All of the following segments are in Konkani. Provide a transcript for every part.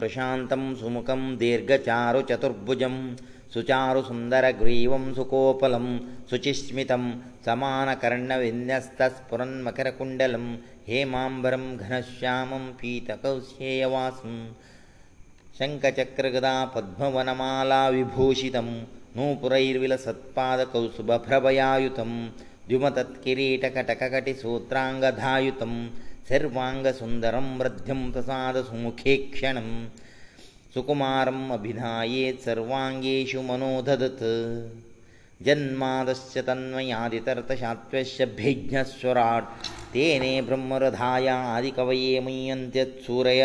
ಪ್ರಶಾಂತಂ ಸುಮುಖಂ ದೀರ್ಘಚಾರು ಚತುರ್ಭುಜಂ ಸುಚಾರು ಸುಂದರ ಗ್ರೀವಂ ಸುಕೋಪಲಂ ಸುಚಿಸ್ಮಿತಂ ಸಮಾನ ಕರ್ಣ ವಿನ್ಯಸ್ತ ಸ್ಫುರನ್ ಮಕರ ಕುಂಡಲಂ ಹೇಮಾಂಬರಂ ಘನಶ್ಯಾಮಂ ಪೀತಕೌಶೇಯವಾಸಂ ಶಂಖಚಕ್ರಗದಾ ಪದ್ಮವನಮಾಲಾ ವಿಭೂಷಿತಂ ನೂಪುರೈರ್ವಿಲಸತ್ಪಾದಕೌ ಸುಭಭ್ರಭಯಾಯುತಂ ದ್ಯುಮತತ್ಕಿರೀಟಕಟಕಟಿ ಸೂತ್ರಾಂಗಧಾಯುತಂ ಸರ್ವಾಂಗಸುಂದರಂ ವೃದ್ಧಿಂ ಪ್ರಸಾದ ಸುಮುಖೇ ಕ್ಷಣಂ ಸುಕುಮಾರಂ ಅಭಿಧಾಯೇತ್ ಸರ್ವಾಂಗೇಶು ಮನೋಧದತ್ ಜನ್ಮಾದಸ್ಯ ತನ್ಮಯಾದಿತರ್ಥಶಾತ್ವಶ್ಯ ಭೇಜ್ಞಸ್ವರಾಟ್ ತೇನೆ ಬ್ರಹ್ಮರಧಾಯ ಆದಿಕವಯೇ ಮುಯ್ಯಂತ್ಯತ್ಸೂರಯ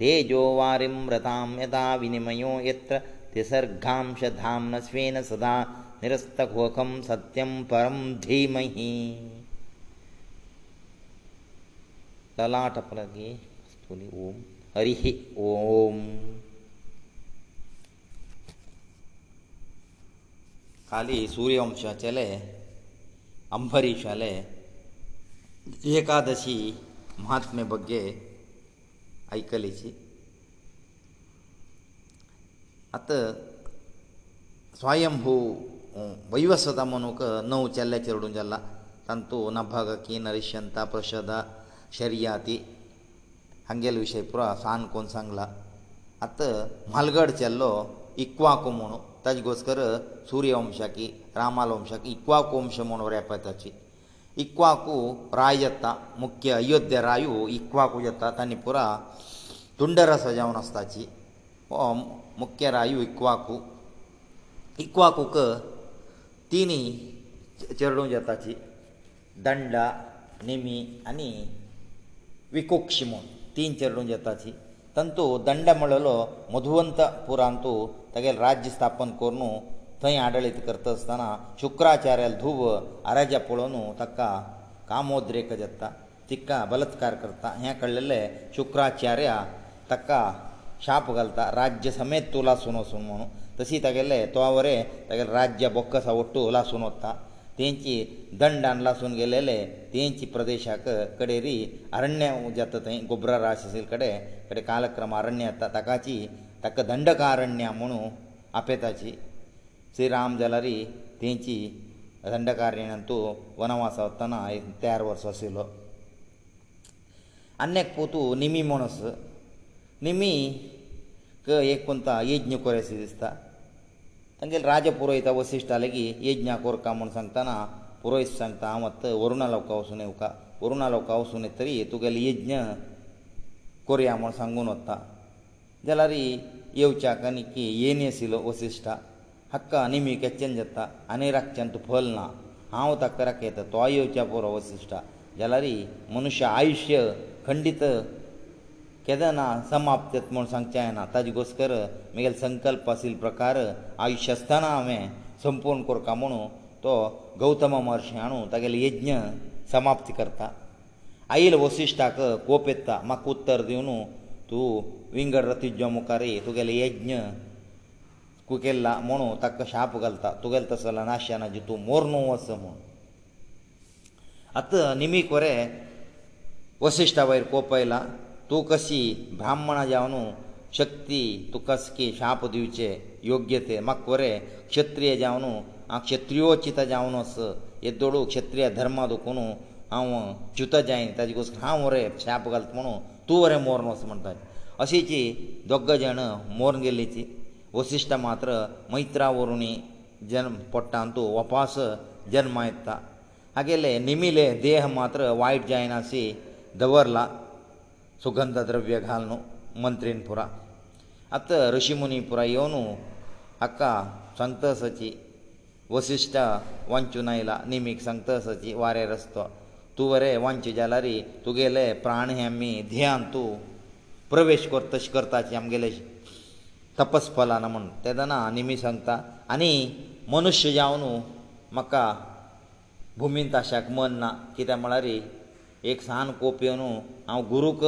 ತೇಜೋ ವಾರಿಂ ವ್ರತಾಂ ಯಥಾ ವಿನಿಮಯೋ ಯತ್ರ ತಿಸರ್ಗಾಂಶ ಧಾಮ್ನ ಸ್ವೇನ ಸದಾ ನಿರಸ್ತಕೋಕಂ ಸತ್ಯಂ ಪರಂ ಧೀಮಹಿ ಲಾಲಾಟ ಪ್ರಗೆ ಸ್ತೋನಿ ಓಂ ಹರಿಹಿ ಓಂ ಖಾಲಿ ಸೂರ್ಯಾಂಶ ಚಲೇ ಅಂಭರಿಶಲೆ ಏಕಾದಶಿ ಮಹಾತ್ಮೆ ಬಗ್ಗೆ ಐಕಲೇಚಿ ಅತ ಸ್ವಯಂಭು ವೈವಸದ ಮನೋಕ ನೌ ಚಲ್ಯ ಚರುಡೊಂಡಲ್ಲಂತು ನ ಭಾಗ ಕೆ ನರಿಶಂತಾ ಪ್ರಸಾದ शर्याती हांगेल विशय पुरो सान कोन सांगला आतां म्हालगड चल्लो इक्वाकू म्हणून ताजे घोसकर सुर्यवंशाकी रामाल वंशाक इक्वाकू वंश म्हूण रेपय ताची इक्वाकू राय येता मुख्य अयोध्या रायू इक्वाकू येता तांणी पुरा तुंडरस जावन आसताची हो मुख्य रायू इक्वाकू इक्वाकूक तिनी चेडूं येताची दंडा निमी आनी ವಿಕೊಕ್ಷಿಮನ್ ತಿಂತೆಳುಂಜತ್ತಾತಿ ತಂತು ದಂಡಮೊಳಲೋ ಮಧುವಂತ ಪುರಂತು ತಗೆಲ ರಾಜ್ಯ ಸ್ಥಾಪنಕರುನು ತೈ ಆಡಳಿತ ಕರ್ತಸ್ಥನ ಚುಕ್ರಾಚಾರ್ಯರ ಧೂವ ಅರಾಜಪೊಳೋನು ತಕ್ಕ ಕಾಮೋದ್್ರೇಕಜತ್ತ ತಿಕ್ಕವಲತ್ಕಾರಕर्ता ಯಾಕಲ್ಲೆ ಚುಕ್ರಾಚಾರ್ಯ ತಕ್ಕ ಶಾಪಕಲ್ತ ರಾಜ್ಯ ಸಮೇತ್ ತೂಲಸುನ ಸುನಮನು ತಸಿ ತಗೆಲೆ ತೋವರೆ ತಗೆಲ ರಾಜ್ಯ ಬొక్కಸ ಒಟ್ಟು ಲಸುನತ್ತಾ तेंची दंडान लासून गेलेले तेंची प्रदेशाक कडे री अरण्य जाता थंय गोब्रा राशील कडे कडे कालक्रम अरण्य येता ताकाची ताका दंडकारण्य म्हणू आपेताची श्रीराम जाला री तेंची दंडकारण्यान तूं वनवास वतना तयार वर्स आशिल्लो अन्यक पोतू निमी म्हणस निमी क एक कोणता यज्ञ कोरेसी दिसता तांगेले राज पुरोहित वसिश्टा लेगीत यज्ञा कोरका म्हूण सांगतना पुरोहित सांगता हांव आतां वरुणा लोकां वचून येवका वरुणा लोकां वचून येतरी तुगेले यज्ञ कोरया म्हूण सांगून वता जाल्यार येवच्या कनिकी येनी आशिल्लो वसिश्टा हक्का निमी केच्चन जाता आनी रागच्यान तूं फल ना हांव ताका राखयता तो येवच्या पुरो वसिश्टा जाल्यार मनुश्य आयुश्य खंडीत ಎದನ ಸಮಾಪ್ತತ್ ಮೋ ಸಂಚಯನ ತಾಜಿಗೋಸ್ಕರ ಮಿಗಲ್ ಸಂಕಲ್ಪasil ಪ್ರಕಾರ ಆಯಶಸ್ತನ ಅಮೆ ಸಂಪೂರ್ಣ ಕರ್ಕಮಣೋ ತ ಗೌತಮ ಮಹರ್ಷಣು ತಕಲಿ ಯಜ್ಞ ಸಮಾಪ್ತಿ ಕರ್ತ ಐಲ ವಶಿಷ್ಠಾಕ ಕೋಪೈತ್ತ ಮಕ ಉತ್ತರ ದಿವನು तू ವಿಂಗಡರತಿ ಜ್ಞಮ ಕಾರೇತುಕಲಿ ಯಜ್ಞ ಕುಕೆಲ್ಲ ಮೋನೋ ತಕ ಶಾಪ ಗಲ್ತ ತುಗೆಲ್ ತಸಲ ನಾಶನದಿ ತು ಮೋರ್ನೋ ವಸಮ ಅತ ನಿಮಿ ಕೋರೆ ವಶಿಷ್ಠಾ ವೈರ ಕೋಪೈಲ तूं कशी ब्राह्मणा जावन शक्ती तूं कसकी शाप दिवचे योग्य ते म्हाका कोरे क्षत्रीय जावन हांव क्षत्रियोचीत जावन अस येदोडू क्षत्रीय धर्मा दुखोन हांव च्युत जायन ताजे कस हांव वरें शाप घालता म्हणून तूं वरें मोरन वस म्हणटा अशीची दोग जाण मोरन गेल्लीची वसिश्ट मात्र मैत्रा वरुणी जन्म पडटा आनी तूं वपास जन्मा येता हागेले निमिले देह मात्र वायट जायनाशी दवरला सुगंध द्रव्य घाल न्हू मंत्रीन पुरा आतां ऋषी मुनी पुरा येवन हाका संतसाची वसिश्ट वांचून आयला निमीक संतसाची वारें रस्तो तूं वरें वांचे जाल्यार तुगेले प्राण हे आमी ध्यान तूं प्रवेश कर तशें करताचें आमगेले तपस फलाना म्हण तेदना निमी सांगता आनी मनुश्य जावन म्हाका भुमींत आशाक मन ना कित्याक म्हळ्यार एक सान कोप येवन हांव गुरूक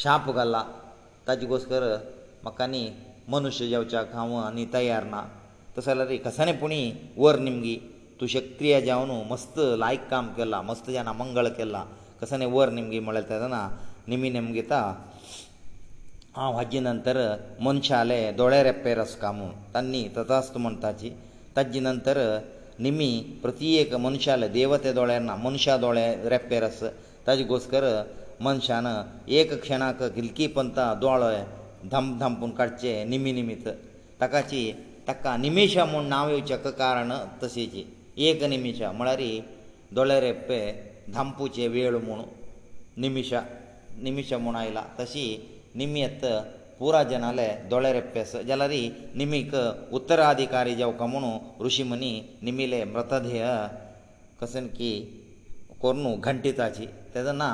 शाप घाला ताजे गोस्कर म्हाका न्ही मनुश्य जेवच्याक हांव आनी तयार ना तशें जाल्यार कसानेपणी वर निमगी तूं क्षत्रिया जावन मस्त लायक काम केलां मस्त जाणां मंगळ केला कसाने वर निमगी म्हळ्यार तेदना निमी निमगीता हांव हाजे नंतर मनशाले दोळे रेप्पे रस्का म्हूण तांणी तथास्त म्हणटाची ताजे नंतर निमी प्रत्येक मनशाले देवते दोळ्यार ना मनशा दोळे रेप्पेर आस ताजे घोस्कर मनशान एक क्षणाक गिलकी पंथा दोळे धाम धांपून काडचे निमी निमित ताकाची ताका निमेशा म्हूण नांव येवचेक कारण तशेची एक निमिशा म्हळ्यार दोळे रेप्पे धांपूचे वेळ म्हूण निमिशा निमिशा म्हूण आयला तशी निमयत ಪೂರಾ ಜನಾಲೆ ದೊಳೆರೆಪ್ಪೆಸ ಜಲರಿ ನಿಮಿಕ ಉತ್ತರಾಧಿಕಾರಿ ಜೌಕ ಮುನು ಋಷಿಮುನಿ ನಿಮಿಲೆ ಮೃತದೇಹ ಕಸನ್ಕಿ ಕೊರ್ನು ಘಂಟಿತಾಚಿ ತದನ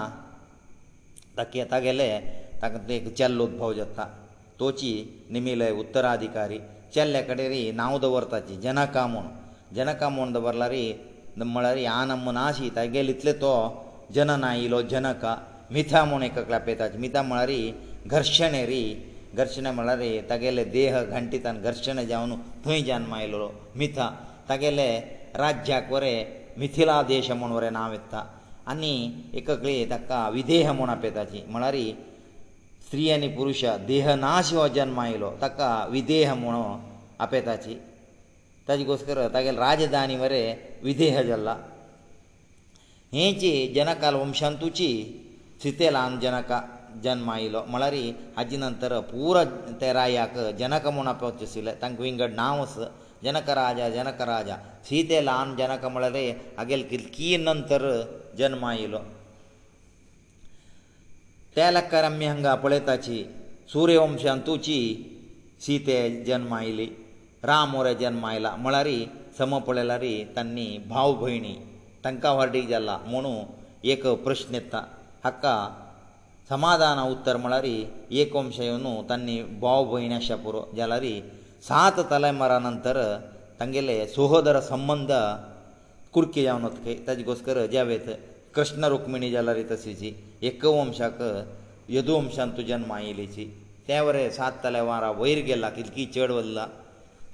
ತಕ್ಕೇತ ಗೆಲೆ ತಕ ಏಕ ಚಲ್ಲೋದ್ಭವ ಜತ್ತ ತೋಚಿ ನಿಮಿಲೆ ಉತ್ತರಾಧಿಕಾರಿ ಚಲ್ಲೆ ಕಡೆರಿ ನಾವು ದವರ್ತಾಚಿ ಜನಕಾಮುನು ಜನಕಾಮುನ್ದ ಬರ್ಲಾರಿ ನಮ್ಮಳರಿ ಆನಮ್ಮನಾಶಿ ತಗೇಲಿತ್ಲೆ ತೋ ಜನನ ಇಲೋ ಜನಕ ಮಿಥಾಮುನೆ ಕಕ್ಲಪೇತಾಚಿ ಮಿಥಾಮಳರಿ ಘರ್ಷಣೆ ರೀ घर्शणां म्हळ्यार तागेले देह घांटितान घर्शणां जावन थंय जल्म आयलो मिथा तागेले राज्याक वरें मिथिला देश म्हूण वरें नांव येता आनी एककळी ताका विदेह म्हूण आपयताची म्हळ्यार स्त्री आनी पुरुश देह नाश हो जल्म आयलो ताका विदेह म्हूण आपयताची ताजे गोश्टर तागेले राजधानी वरें विदेह जाल्ला हेची जनकाल वंशांतुची सितेलान जनका ಜನ್ಮ ಆಯಿಲ್ಲ ಮಳರಿ ಅಜ್ಜಿ ನಂತರ ಪೂರ ತೆರಾಯಕ ಜನಕ ಮುನ ಅಪೋಚಿಸಿಲ್ಲ ತಂಗ ವಿಂಗಡ ನಾಮಸ ಜನಕ ರಾಜ ಜನಕ ರಾಜ ಸೀತೆ ಲಾನ್ ಜನಕ ಮಳರೆ ಅಗೆಲ್ ಕಿಲ್ಕಿ ನಂತರ ಜನ್ಮ ಆಯಿಲ್ಲ ತೇಲಕರಮ್ಯಂಗ ಪೊಳೆತಾಚಿ ಸೂರ್ಯವಂಶ ಅಂತೂಚಿ ಸೀತೆ ಜನ್ಮ ಆಯಿಲಿ ರಾಮೋರ ಜನ್ಮ ಆಯಿಲ್ಲ ಮಳರಿ ಸಮ ಪೊಳೆಲರಿ ತನ್ನಿ ಭಾವ ಭೈಣಿ ತಂಕ ಹೊರಡಿಗೆಲ್ಲ ಮುನು ಏಕ ಪ್ರಶ್ನೆತ್ತ ಹಕ್ಕ समाधान उत्तर म्हळ्यार एक वंश येवन तांणी भाव भयण अशें पुरो जाल्यार सात तलेमरा नंतर तांगेले सहोदर संबंद कुडके जावन ताजे घोस्कर ज्या वेळ कृष्ण रुक्मिणी जाल्यार तशीची एक वंशाक यदुवंशांत जन्म आयिल्लीची त्या वरे सात तलेवारा वयर गेला कितकी चड वल्ला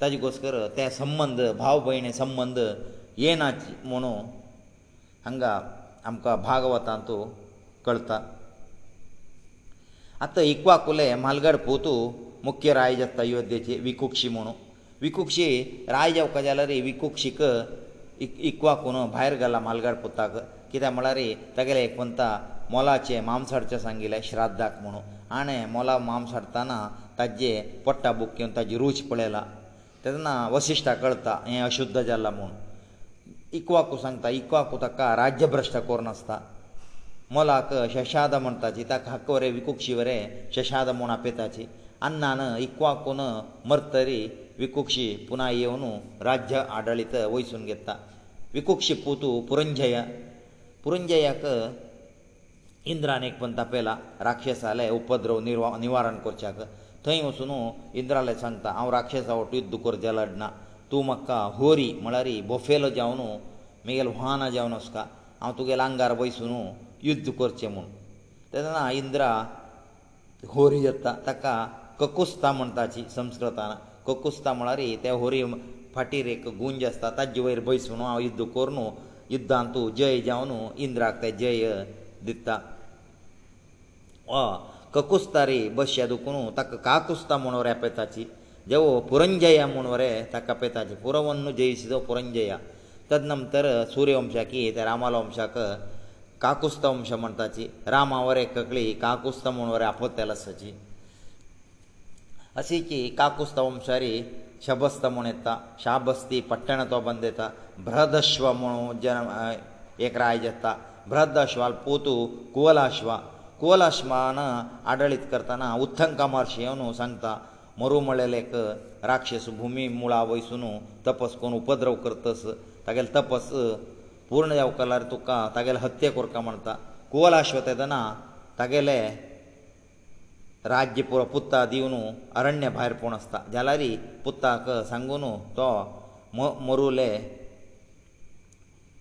ताजे घोस्कर ते संबंद भाव भयणी संबंद येनाची म्हणून हांगा आमकां भागवतांतू कळटा आतां इक्वाकुले म्हालगड पोतू मुख्य राज आसता अयोध्येचे विकुक्षी म्हणून विकुक्षी राज जावपाक जाल्यार विकुक्षीक इक्वाकून भायर गेला म्हालगड पुताक कित्याक म्हळ्यार तेगेले एकवंता मोलाचे मांसाडचे सांगिल्ले श्राद्धाक म्हणून आनी मोला मांसाडताना ताजे पोट्टा बुक घेवन ताजी रूच पळयला तेन्ना वसिश्टा कळटा हें अशुध्द जाला म्हूण इक्वाकू सांगता इक्वाकू ताका राज्यभ्रश्ट करून आसता ಮೊಲಕ ಶಶಾದ ಮಂತಾಜಿ ತಾ ಕಕ್ಕೋರೆ ವಿಕುಕ್ಷಿವರೆ ಶಶಾದ ಮೋಣ ಅಪೇತಾಜಿ ಅನ್ನಾನ ಇಕ್ವಾಕುನ ಮರ್ತರಿ ವಿಕುಕ್ಷಿ ಪುನಾ ಯೇವನು ರಾಜ್ಯ ಆಡಳಿತ ವಹಿಸುನ್ ಗೆತ್ತ ವಿಕುಕ್ಷಿ ಪೂತು ಪುರಂಜಯ ಪುರಂಜಯಕ ಇಂದ್ರಾನೇಕ್ ಬಂತ ಅಪೇಲ ರಾಕ್ಷಸಾಲೆ ಉಪದ್ರವ ನಿವಾರಣ ಕೊರ್ಚಾಕ ಥೈ ವಸುನು ಇಂದ್ರಾಲೆ ಸಂತ ಅವ ರಾಕ್ಷಸ ಒಟ್ಟು ಯುದ್ಧ ಕೊರ್ಜಲಡ್ನ ತೂ ಮಕ್ಕ ಹೋರಿ ಮಳರಿ ಬೊಫೇಲೋ ಜಾವನು ಮೇಲ್ ವಾಹನ ಜಾವನಸ್ಕ ಹಾಂ ತುಗೆಲ ಅಂಗಾರ ವಹಿಸುನು युध्द करचें म्हूण तेन्ना इंद्रा होरी येता ताका ककुस्ता म्हण ताची संस्कृतान ककुस्ता म्हळ्यार ही त्या होरी फाटीर एक गुंज आसता ताजे वयर बैसून हांव युध्द कर न्हू युध्दांत तूं जय जावन इंद्राक ते जय दिता ककुस्ता रे बसया दुखून ताका काकुस्ता म्हूण वरे पेताची देवो पुरंजया म्हूण वरे ताका पेताची पुरवन्न जयसी जो पुरंजया तद नंतर सुर्यवंशाक ही त्या रामाल वंशाक काकुस्तम अशें म्हणटा ती रामावर एककळी काकुस्त म्हूण वरें आपत्तेलसाची अशी की काकुस्तवंशारी शबस्त म्हूण येता शाबस्ती पट्टण तो बंद येता भ्रदश्व म्हणून जन एक राज येता भ्रदश्वाल पोतू कुवलाश्व कुवलाश्वान आडळीत करतना उत्थंका म्हर्शी येवन सांगता मरू म्हळेलेक राक्षस भुमी मुळा वयसून तपस करून उपद्रव करतस तागेले तपस पूर्ण जावक जाल्यार तुका तागेले हत्या कोरका म्हणटा कोल अश्वतेदना तागेले राज्य पुरो पुत्ता दिवन अरण्य भायर पूण आसता जाल्यारय पुत्ताक सांगून तो मरुले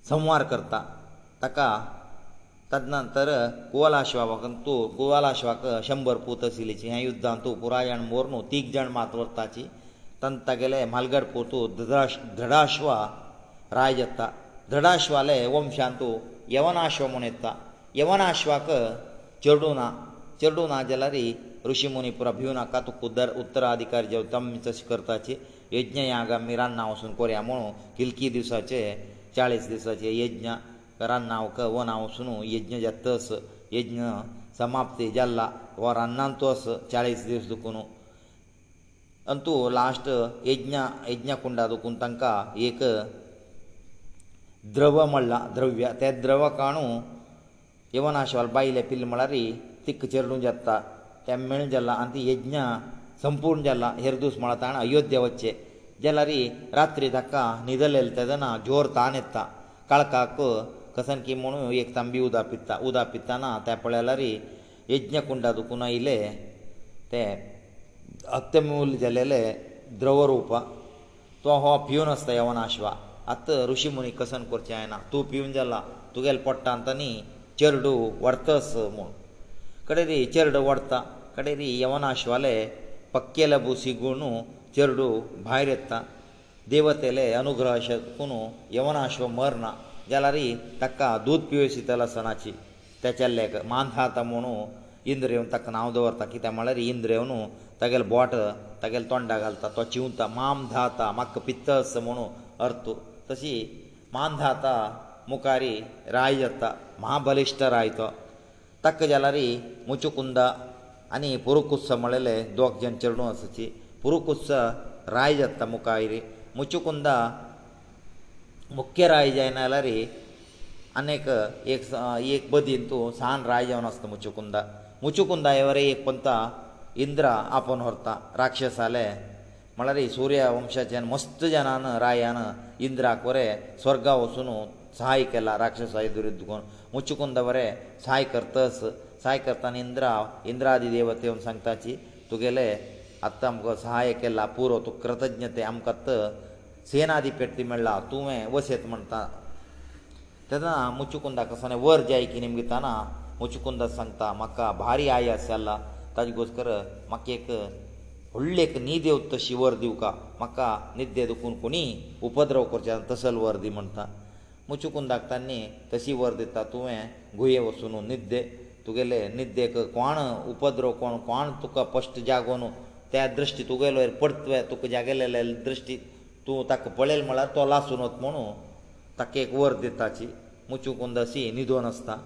संवार करता ताका तदनंतर कुवलाश्वाक तूं कुवलाश्वाक शंबर पूत आशिल्लीची हें युध्दांत तूं पुराय जाण मोर न्हू तीग जाण मात वरताची तन तागेले मालगड पोतू धृ धृडाश्वा राय जाता ದೃಢಾಶ್ವಾಲೆ ವಂಶಾಂತು ಯವನಾಶ್ವ ಮುನೆತ್ತ ಯವನಾಶ್ವಾಕ ಚರ್ಡೂನ ಚರ್ಡೂನ ಜಲರಿ ಋಷಿ ಮುನಿಪುರ ಭೀವನ ಕತು ಕುದರ್ ಉತ್ತರಾಧಿಕಾರಿ ಜವತಮ್ ಚಸಿ ಕರ್ತಾಚಿ ಯಜ್ಞ ಯಾಗ ಮಿರಾನ್ ನಾವು ಸುನ್ ಕೊರ್ಯಾ ಮುನು ಕಿಲ್ಕಿ ದಿವಸಾಚೆ ಚಾಳಿಸ ದಿವಸಾಚೆ ಯಜ್ಞ ರನ್ ನಾವು ಕ ಓ ನಾವು ಸುನು ಯಜ್ಞ ಜತ್ತಸ ಯಜ್ಞ ಸಮಾಪ್ತಿ ಜಲ್ಲ ಓ ರನ್ನಂತೋಸ ಚಾಳಿಸ ದಿವಸ ದುಕುನು ಅಂತೂ ಲಾಸ್ಟ್ ಯಜ್ಞ ಯಜ್ಞ ಕುಂಡ ದುಕುನ್ ತಂಕ ಏಕ द्रव्य म्हणला द्रव्य तें द्रव काणू यवनाशाल बायले पिल्ल म्हळ्यार तिक्क चेरडूं जेत्ता तें मेळून जाला आनी ती यज्ञ संपूर्ण जाला हेरदूस म्हळ्यार ताणें अयोध्या वचचें जाल्यार रात्री ताका न्हिदलेले तेदना जोर तान येता काळखाक कसन की म्हणून एक तांबी उदक पिता उदक पिताना ते पळयल्यार यज्ञ कुंडा दुखून आयले ते अत्यमूल्य जालेले द्रवरूप तो हो पिवन आसता यवनाश्वा आत ऋषी मुनी कसन करचें जायना तूं पिवन जाला तुगेलें पडटा आतां न्ही चेरडू व्हरतस म्हूण कडे रे चेरडू व्हरता कडे रे यवनाश्वाले पक्केल्या बुसी गुणू चेरडू भायर येता देवतेले अनुग्रह अशें यवनाश्व मरना जाल्यार ताका दूद पिवं शितला सणाची तेच्या लेखा मान खाता म्हुणू इंद्र येवन ताका नांव दवरता कित्याक म्हळ्यार इंद्र येवन तागेले बोट तागेले तोंडा घालता तो चिंवता माम धाता म्हाका पित्त आसा म्हुणू अर्थ ತಸಿ ಮಾಂಧಾತ ಮುಕಾರಿ ರಾಜ್ಯತ ಮಾಬಲಿಸ್ಟರ ಐತೋ ತಕ್ಕ ಜಲರಿ ಮುಚುಕುಂದ ಅನಿ ಪುರುಕುಸ್ಸ ಮಳೆಲೆ ದ್ವಗ್ಜ ಚರಣು ಅಸತಿ ಪುರುಕುಸ್ಸ ರಾಜ್ಯತ ಮುಕಾಯಿರಿ ಮುಚುಕುಂದ ಮುಖ್ಯ ರಾಜ್ಯ ಏನಲರಿ ಅನೇಕ ಏಕ್ ಏಕ್ ಬದೀಂತೋ ಸಾನ್ ರಾಜ್ಯವನಸ್ತ ಮುಚುಕುಂದ ಮುಚುಕುಂದ ಯವರೇ ಪಂತ ಇಂದ್ರ ಆಪನ ಹೊರತ ರಾಕ್ಷಸale ಮಳರೆ ಸೂರ್ಯ ವಂಶಚೇನ್ ಮಸ್ತ ಜನನ ರಾಯನ ಇಂದ್ರಾ ಕೋರೆ ಸ್ವರ್ಗವಸುನು ಸಹಾಯಕೆಲ ರಾಕ್ಷಸಾಯ ದುರುದ್ಗನ್ ಮುಚ್ಚುಕೊಂಡವರೇ ಸಹಾಯ ಕರ್ತಸ್ ಸಹಾಯ ಕರ್ತನ ಇಂದ್ರಾ ಇಂದ್ರಾದಿ ದೇವತೆ ಸಂಗತಾಚಿ ತುಗೆಲೆ ಅತ್ತಮ್ಗ ಸಹಾಯಕೆಲ್ಲ ಪೂರ ತು ಕೃತಜ್ಞತೆ ಅಮ್ಕತ್ತ ಸೇನಾಧಿ ಪೆಟ್ಟಿ ಮಳ್ಳಾ ತುವೆ ಒಸೇ ತಮಂತ ತದನ ಮುಚ್ಚುಕೊಂಡಕಸನೆ ವರ್ ಜೈ ಕಿ ನಿಮಗೆ ತನ ಮುಚ್ಚುಕೊಂಡ ಸಂತ ಮಕ್ಕಾ ಬಾರಿ ಆಯಸಲ್ಲ ತನಗೋಸ್ಕರ ಮಕ್ಕೇಕ व्हडलेक न्ही देव तशी वर दिवका म्हाका निद्दे दुखून कोणी उपद्रव करचे तसल वर दी म्हणटा मू चुकून धाकता न्ही तशी वर दिता तुवें गुये वचून निद्दे तुगेले निद्देक कोण उपद्रव कोण कोण तुका स्पश्ट जागोन त्या दृश्टी तुगेलो परतवे तुका जागेलेले दृश्टी तूं ताका पळयलें म्हळ्यार तो लासून वत म्हणू ताका एक वर दिताची मुचुकुंद सी न्हिदोन आसता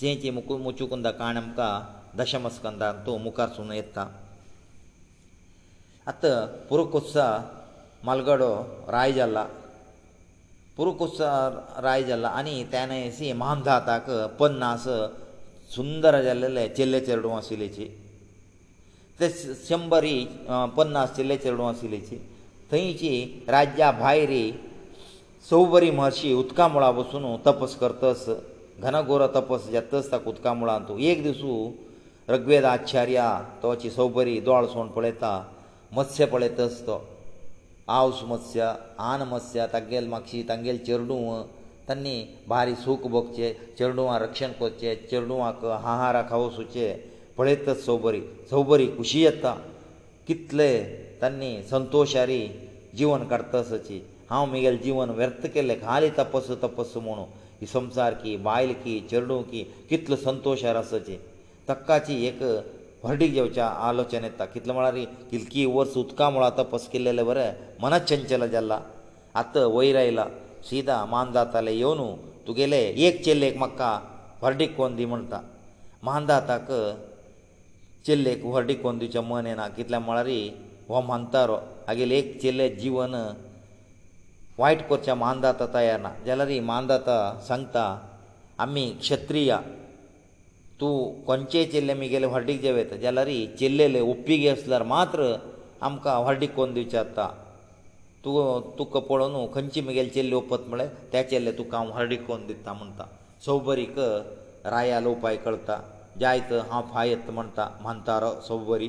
सिंची मुकू मुचुकुंद काण आमकां दशमस्कंदांत तूं मुखार सून येता आतां पुरुकोत्सा मालगडो राय जाला पुरुकोत्सा राय जाला आनी तेणे सी महानदाताक पन्नास सुंदर जाल्लेले चेल्ले चेडूं आशिल्लेची ते शंबरी पन्नास चेल्ले चेडूं आशिल्लेची थंयची राज्या भायरी सौबरी महर्शी उदका मुळा बसून तपस करतस घनघोर तपस जातस ताका उदका मुळांत एक दिसू रग्वेद आचार्या तोची सौबरी दोळ सोण पळयता मत्स्य पळयतस तो आवस मत्स्य आन मत्स्य तागेल मागशी तांगेल चेरडू तांणी भारी सूख भोगचें चेरडुवां रक्षण करचें चेरडुवांक आहारा खावसुचें पळयतस सोबरी सोबरी खुशी येता कितले तांणी संतोशारी जिवन काडटसाची हांव म्हगेल जिवन व्यर्थ केलें खाली तपस तपस म्हणून ही संवसार की बायल की चेरडूं की कितलो संतोशार आसाची तक्काची एक व्हर्डीक येवच्या आलोचन येता कितलो म्हळ्यार किलकी वर्स उदका म्हळ्यार आतां पसकिल्लेलें बरें मनात चंचल जाला आतां वयर आयला सीदा मान जाताले येवन तुगेले एक चेल्लेक म्हाका व्हर्डीक कोन दी म्हणटा मानदाताक चेल्लेक व्हर्डीक कोन दिवचें मन येना कितल्या म्हळ्यार हो मानतारो हागेले एक चेल्ले जिवन वायट करचें मानदाता तयार ना जाल्यार मानदाता सांगता आमी क्षत्रीया तूं खंयचेय चेल्ले म्हगेले हर्डीक जे वयता जाल्यार चेल्लेले ओप्पी घे आसल्यार मात्र आमकां हर्डीक कोण दिवचें आसता तूं तुका पळोवन खंयची म्हगेले चेल्ले ओपत म्हळ्यार त्या चेल्ले तुका हांव हर्डीक कोण दिता म्हणटा सोबरीक रायालो उपाय कळटा जायत हांव फायत म्हणटा म्हणतारो सोबरी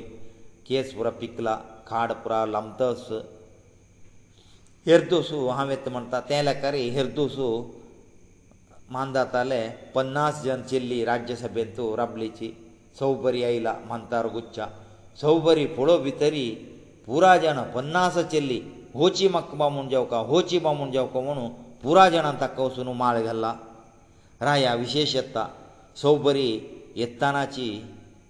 केस पुरो पिकला खाड पुरो लांबतस हेरदोसू हांव येता म्हणटा ते लेकारी हेरदोसू मान जाताले पन्नास जन चिल्ली राज्यसभेंत राबलीची सौ बरी आयला मानतार गुच्छा सौ बरी पळो भितरी पुरा जाण पन्नास चिल्ली होची म्हाका बामून जेवका होची बामून जेवका म्हणून पुराय जाणां ताका वचून माळ घाल्ला राया विशेश येता सौ बरी येतनाची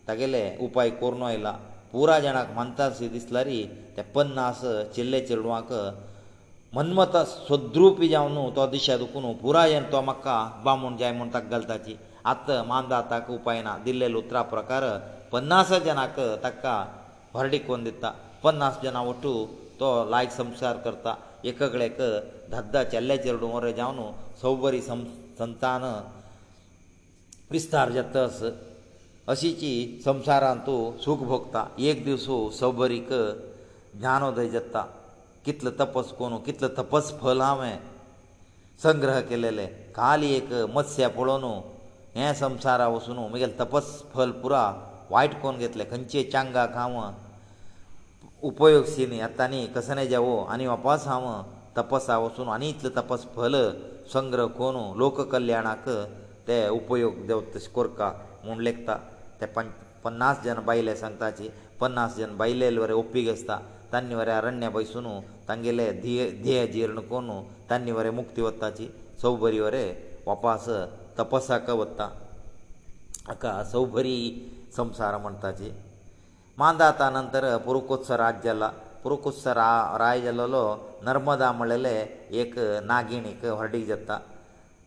तागेले उपाय करून आयला पुराय जाणांक मानता अशें दिसल्यारी ते पन्नास चिल्ले चेडवांक मनमत सद्रुपी जावन न्हू तो दिशा दुखून पुरायेन तो म्हाका बामूण जाय म्हूण ताका घालताची आत्त मानदा ताका उपाय ना दिल्लेलो उतरा प्रकार पन्नास जनाक ताका हरडीक कोन दिता पन्नास जनां वटू तो लायक संसार करता एक कडेक धद्दा चेल्ल्या चेडूं वरें जावन सवबरी सं संतान विस्तार जातस अशीची संवसारांत तूं सूख भोगता एक दिसू सवबरीक ज्ञानोदय जाता कितलो तपस कोनू कितलो तपस फल हांवें संग्रह केलेले काल एक मत्स्या पळोवन हे संवसारा वचून म्हगेले तपस फल पुरा वायट कोन घेतले खंयचे चांगा खाव उपयोग शिनी आतां न्ही कसो न्हय जेवो आनी वापस हांव तपसा वचून आनी इतले तपस फल संग्रह कोन लोक कल्याणाक ते उपयोग देव तशें कोरता म्हूण लेखता ते पन्नास जन बायले सांगता पन्नास जन बायले बरें ओपीक आसता ತನ್ನ ವರೆ ಅರಣ್ಯ ಬಯಸುನು ತಂಗೆಲೆ ಧಿಯ ಧಿಯ ಜೀರ್ಣ ಕೋನು ತನ್ನ ವರೆ ಮುಕ್ತಿ ಒತ್ತಾಚಿ ಸೌಭರಿ ವರೆ ವಾಪಸ್ ತಪಸ್ಸಾಕ ಒತ್ತ ಅಕ ಸೌಭರಿ ಸಂಸಾರ ಮಂತಾಚಿ ಮಾಂದಾತ ನಂತರ ಪುರುಕುತ್ಸ ರಾಜ್ಯಲ ಪುರುಕುತ್ಸ ರಾಜ್ಯಲಲೋ ನರ್ಮದಾ ಮಳೆಲೆ ಏಕ ನಾಗಿಣಿಕ ಹೊರಡಿ ಜತ್ತ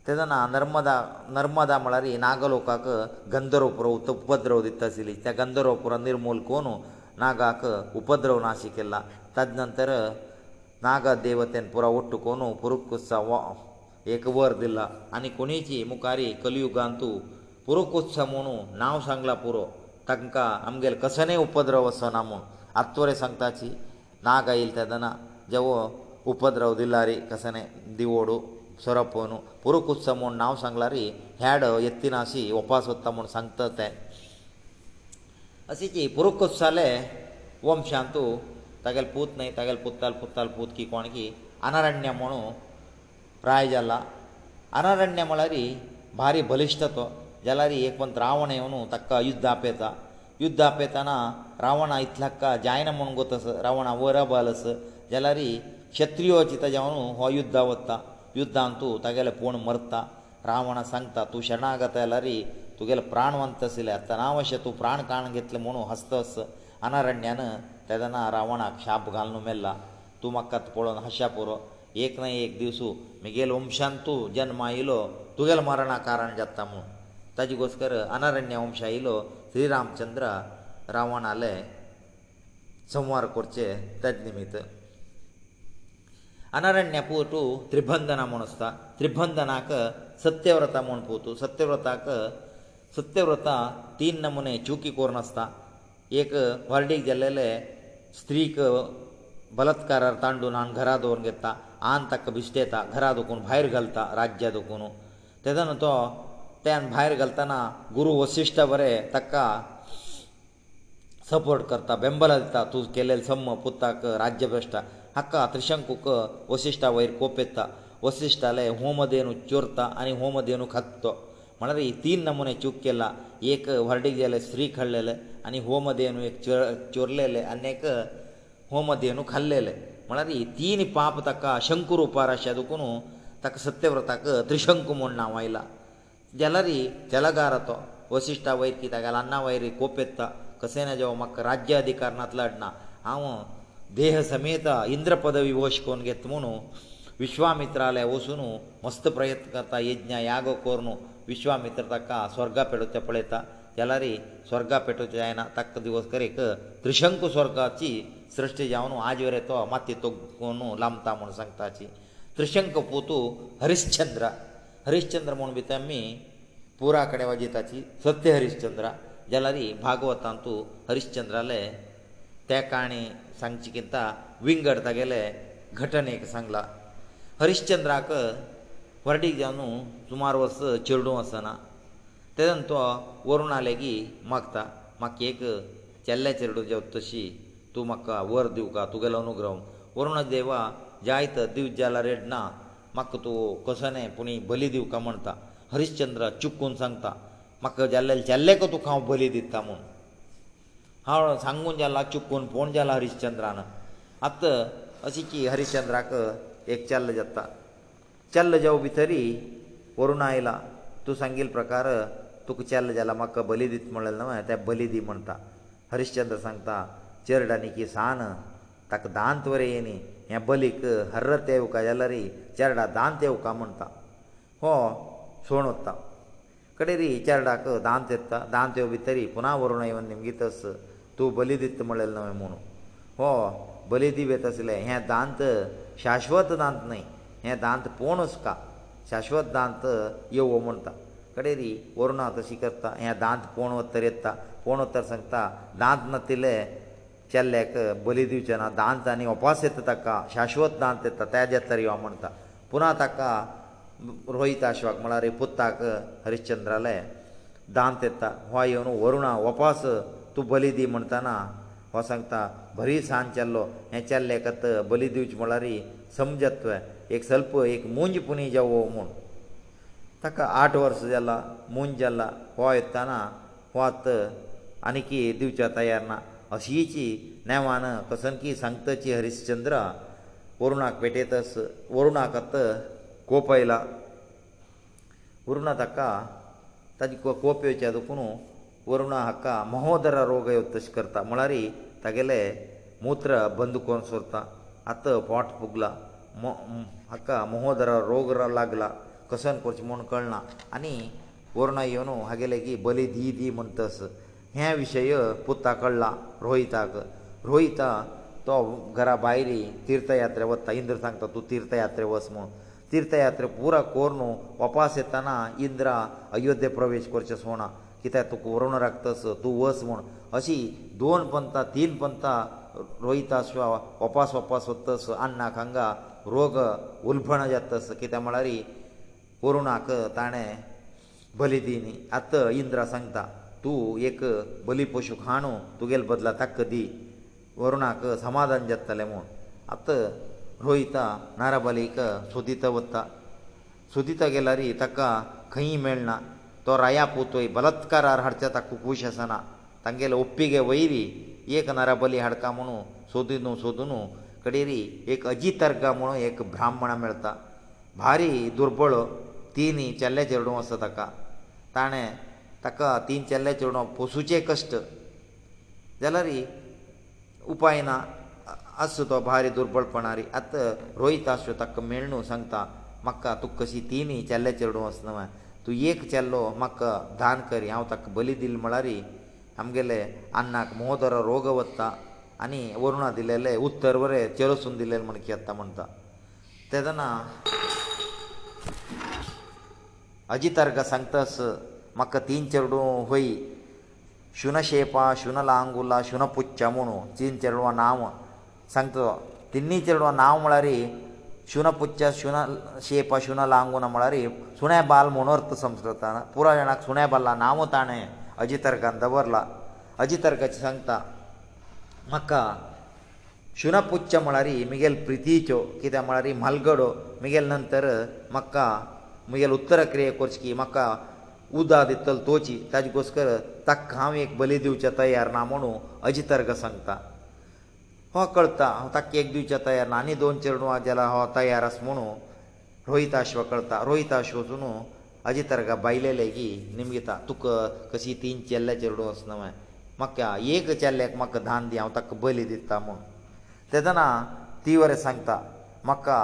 ತದನ ನರ್ಮದಾ ನರ್ಮದಾ ಮಳರಿ ನಾಗಲೋಕಕ ಗಂಧರ್ವಪುರ ಉಪದ್ರವದಿತ್ತ ಸಿಲಿ ತ ಗಂಧರ್ವಪುರ ನಿರ್ಮೂಲ ಕೋನು ನಾಗಾಕ ಉಪದ್ರವ ನಾಶಿಕೆಲ್ಲ ತದನಂತರ ನಾಗ ದೇವತೆನ್ ಪುರ ಒಟ್ಟುಕೊನು ಪುರುಕುಸ ಏಕ ವರ್ದಿಲ್ಲ ಅನಿ ಕೊನೇಚಿ ಮುಕಾರಿ ಕಲಿಯುಗಾಂತು ಪುರುಕುಸ ಮೋನು ನಾವ ಸಂಗ್ಲ ಪುರ ತಂಕ ಅಮ್ಗೆಲ್ ಕಸನೆ ಉಪದ್ರವ ಸನಮ ಅತ್ವರೆ ಸಂತಾಚಿ ನಾಗ ಇಲ್ತದನ ಜವ ಉಪದ್ರವ ದಿಲ್ಲಾರಿ ಕಸನೆ ದಿವೋಡು ಸೊರಪೋನು ಪುರುಕುಸ ಮೋನು ನಾವ ಸಂಗ್ಲಾರಿ ಹ್ಯಾಡ ಎತ್ತಿನಾಸಿ ಉಪಾಸ ಹೊತ್ತಮೋನು ಸಂತತೆ ಸಚಿ ಪುರುಕ್ಕ ಸಲೇ ಓಂ ಶಾಂತು ತಗಲ ಪೂತನೇ ತಗಲ ಪೂತಲ್ ಪೂತಲ್ ಪೂತ್ಕಿ ಕೋನಕಿ ಅನರಣ್ಯಮನು ಪ್ರಾಯಜಲ್ಲ ಅನರಣ್ಯಮಲರಿ ಬಾರಿ ಬಲिष्टತೋ ಜಲರಿ ಏಕವನ್ ರಾವಣೆಯವನು ತಕ್ಕ ಯುದ್ಧಾಪೇತ ಯುದ್ಧಾಪೇತನ ರಾವಣ ಇತ್ಲಕ್ಕ ಜಾಯನಮನು ಗೊತ ರಾವಣ ಓರಬಲಸ ಜಲರಿ ಕ್ಷತ್ರಿಯೋಚಿತ ಜಯವನು ಹೋ ಯುದ್ಧವತ್ತ ಯುದ್ಧಾಂತು ತಗಲೇ ಪೂಣ ಮರ್ತ ರಾವಣ ಸಂಕ್ತ ತು ಶರಣಾಗತ ಲರಿ तुगेले प्राणवंत आशिल्ले आतां नांव अशें तूं प्राण काण घेतले म्हणून हस्त हस अनारण्यान तेदना रावणाक शाप घालून मेल्ला तूं म्हाका पळोवन हशा पुरो एक न्हय एक दिवसू म्हगेल वंशान तूं जन्म आयलो तुगेलें मरणा कारण जाता म्हूण ताजे गोस्कर अनारण्य वंश आयलो श्रीरामचंद्र रावणाले संवार करचे तेज निमित्त अनारण्य पोतू त्रिबंधना म्हूण आसता त्रिबंधनाक सत्यव्रता म्हूण पोतू सत्यव्रताक सत्यव्रता तीन नमुने चुकी कोरून आसता एक वर्डीक गेल्लेले स्त्रीक बलात्कारार तांडून आन घरा दवरून घेता आन ताका भिश्टेता घरा दुखून भायर घालता राज्या दुखून तेदन तो तेन भायर घालतना गुरू वसिश्ठा बरें ताका सपोर्ट करता बेंबला दिता तूं केलेले सम पुताक राज्य भ्रश्टा हाका त्रिशंकूक वसिश्ठा वयर कोप येता वसिश्ठाले होमधेनू चोरता आनी होमधेनू खात तो ಮಲದಿ ಈ 3 ನಮೂನೆ ಚುಕ್ಕೆಲ್ಲ ಏಕ ಹೊರಡಿಗೆಯಲೇ ಶ್ರೀ ಕಳ್ಳೆಲೆ ಅನಿ ಹೋಮದೆ ಅನುವೆ ಚೋರ್ಲೇಲೆ ಅನ್ನೆಕ ಹೋಮದೆ ಅನು ಖಲ್ಲೆಲೆ ಮಲದಿ ಈ 3 ಪಾಪತಕ್ಕ ಅಶಂಕು ರೂಪಾರಸ್ಯ ಅದಕನು ತಕ ಸತ್ಯವ್ರತಕ ತ್ರಿಶಂಕು ಮೊಣ್ಣಾಯೈಲ ಜಲರಿ ತೆಲಗಾರತ ವಶಿಷ್ಠ ವೈಕ್ತಿದಗಳನ್ನ ವೈರಿ ಕೋಪೆತ್ತ कसेನ ಜವ ಮಕ್ಕ ರಾಜ್ಯ ಅಧಿಕಾರನat लढನ ಆವ ದೇಹ ಸಮೇತ ಇಂದ್ರ ಪದವಿ ವೋಶಕೋನ ಗೆತ್ತುನು ವಿಶ್ವಾಮಿತ್ರಾಳೇ ವೋಸುನು ಮಸ್ತ ಪ್ರಯತ್ನ ಕರ್ತ ಯಜ್ಞ ಯಾಗ ಕೋರುನು ವಿಶ್ವಾಮಿತ್ರ ತಕ್ಕ ಸ್ವರ್ಗ ಪೆಡುತ್ತೆ ಪಳೆತ ಎಲ್ಲರಿ ಸ್ವರ್ಗ ಪೆಟುತ್ತೆ ಆಯನ ತಕ್ಕ ದಿವಸಕರೇಕ ತ್ರಿಶಂಕು ಸ್ವರ್ಗಾಚಿ ಸೃಷ್ಟಿ ಜಾವನು ಆಜಿವರೆ ತೋ ಮತ್ತೆ ತೊಗ್ಕೋನು ಲಂಬತಾ ಮುನ ಸಂಕ್ತಾಚಿ ತ್ರಿಶಂಕು ಪೂತು ಹರಿಶ್ಚಂದ್ರ ಹರಿಶ್ಚಂದ್ರ ಮುನ ಬಿತಮ್ಮಿ ಪೂರ ಕಡೆ ವಜಿತಾಚಿ ಸತ್ಯ ಹರಿಶ್ಚಂದ್ರ ಎಲ್ಲರಿ ಭಾಗವತಂತು ಹರಿಶ್ಚಂದ್ರಲೆ ತೇಕಾಣಿ ಸಂಚಿಕಿಂತ ವಿಂಗಡ ತಗೆಲೆ ಘಟನೆಕ ಸಂಗ್ಲ ಹರಿಶ್ಚಂದ್ರಾಕ वरडीक जाय न्हू सुमार वर्स चेडूं आसना तेदोन तो वरून आले की मागता म्हाका एक चेल्ल्या चेडूं जेव तशी तूं म्हाका वर दिवं का तुगेलो अनुग्रह वरूण देवा जायत दिव जाला रेड ना म्हाका तूं कसो न्हय पुणी बली दिवं का म्हणटा हरिश्चंद्र चुकून सांगता म्हाका जाल्ले जाल्लेक तुका हांव बली दिता म्हूण हांव सांगून जाला चुकून पूण जाला हरिश्चंद्रान आत्त अशी की हरिश्चंद्राक एक चल्ल जाता चल्ल जेव भितरी वरूण आयला तूं सांगिल्ल प्रकार तुका चल्ल जाला म्हाका बली दित म्हणले न्हय ते बली दी म्हणटा हरिश्चंद्र सांगता चेरड आनी की सान ताका दांत वरे येनी हे बलीक हर्र ते उका जाल्यार चेरडा दांत येवका म्हणटा हो सोण वता कडेरी चेरडाक दांत येता दांत येव भितरी पुना वरूण येवन निमगीत तूं बली दित म्हणलेलें न्हय म्हुणू हो बली दी वेत आसले हे दांत शाश्वत दांत न्हय हें दांत पोवनूच का शाश्वत दांत येवो म्हणटा कडेरी वरुणा तशी करता हें दांत पोवण उत्तर येता पोवण उत्तर सांगता दांत नातिल्ले चेल्ल्याक बली दिवचे ना दांत आनी उपास येता ताका शाश्वत दांत येता त्या जेतर यो म्हणटा पुना ताका रोहित आश्वाक म्हळ्यार पुत्ताक हरिश्चंद्राले दांत येता हो येवन वरुणा उपास तूं बली दी म्हणटना हो सांगता भरी सांज चल्लो हें चेल्ल्याक बली दिवचे म्हळ्यार समजत्व एक सल्प एक मुंज पुनी जावो म्हूण ताका आठ वर्सां जालां मुंज जालां हो येताना वत आनीकी दिवच्या तयार ना अशीची नेवान कसनकी सांगताची हरिश्चंद्र वरुणाक पेटयतस वरुणाक आत कोप आयला वरुणा ताका ताजी कोप येवच्या दुखून वरुणा हाका महोदर रोग येवप तशें करता म्हळ्यार तागेले मुत्र बंद करून सोरता आत पोट फुगला हाका मोहोदरा रोग लागला कसन करचें म्हूण कळना आनी वर्णा येवन हागेले की बली दी दी म्हणत हे विशय पुता कळला रोहिताक रोहिता तो घरा भायर तिर्थयात्रे वता इंद्र सांगता तूं तिर्थयात्रे वच म्हूण तिर्थयात्रे पुरा कोर न्हू वपास येतना इंद्रा अयोध्ये प्रवेश करचे सोना कित्याक तूं वरून राखतस तूं वस म्हूण अशी दोन पंथां तीन पंथां रोहिता शिवा वपास वपास वतस अन्नाक हांगा रोग उल्भण येतस कित्याक म्हळ्यार कोरोनाक ताणें बली दिनी आतां इंद्र सांगता तूं एक बली पशु खाणू तुगेले बदला ताका दी वरुणाक समाधान जातलें म्हूण आतां रोहिता नाराबलीक सुदिता वता सुदिता गेल्यार ताका खंय मेळना तो राया पोतय बलात्कारार हाडचे ताका खूश आसना तांगेले ओप्पी घे वयरी एक नाराबली हाडका म्हुणू सोदिनू सोदिनू કડીરી એક અજી તર્ગા મણો એક બ્રાહ્મણા મળતા ભારે દુર્બળ તીની ચલ્લે ચરડુ હસતક તાણે તક તીન ચલ્લે ચરડુ પૂછુચે કષ્ટ જલરી ઉપાય ના આસુ તો ભારે દુર્બળ પણારી આત રોઈ તાસુ તક મેળણો સંતા મક્કા તુક્કસી તીની ચલ્લે ચરડુ હસનમ તુ એક ચલ્લો મક્ક ધાન કરી આવતક બલિ દિલ મળરી હમગેલે અન્નક મોદર રોગવત आनी वरुणा दिलेले उत्तर बरें चलोसून दिलेले म्हण केत्ता म्हणटा तेदना अजितारका सांगतास म्हाका तीन चेडूं होय शुनशेपा शुनलांगुला शुनपुच्छा म्हुणू तीन चेडवां नांव सांगता तिनी चेडवां नांव म्हळ्यार शुनपुच्छा शुन शेपा शुनलांगुना म्हळ्यार सुणेबाल म्हूण अर्थ संस्कृतान पुरायणाक सुणेबाला नांव ताणें अजितारकान दवरला अजितारकाचें सांगता म्हाका शुनापुच्छा म्हळ्यार मुगेल प्रितीच्यो कित्याक म्हळ्यार म्हालगडो मुगेल नंतर म्हाका मुगेल उत्तरक्रिये करची म्हाका उदा दितल तोची ताजे घोसकर ताका हांव एक बली दिवचे तयार ना म्हणू अजितर्ग सांगता हो कळता हांव ताका एक दिवचे तयार ना आनी दोन चेडवां जाल्यार हो तयार आसा म्हणू रोहिताश्व कळता रोहिताश्व वचून अजितर्गा बायलेले की निमगिता तुका कशी तीन चेल्ल्या चेडूं आसना म्हाका एक चेल्याक म्हाका धान दी हांव ताका बली दिता म्हूण तेदना तिवरे सांगता म्हाका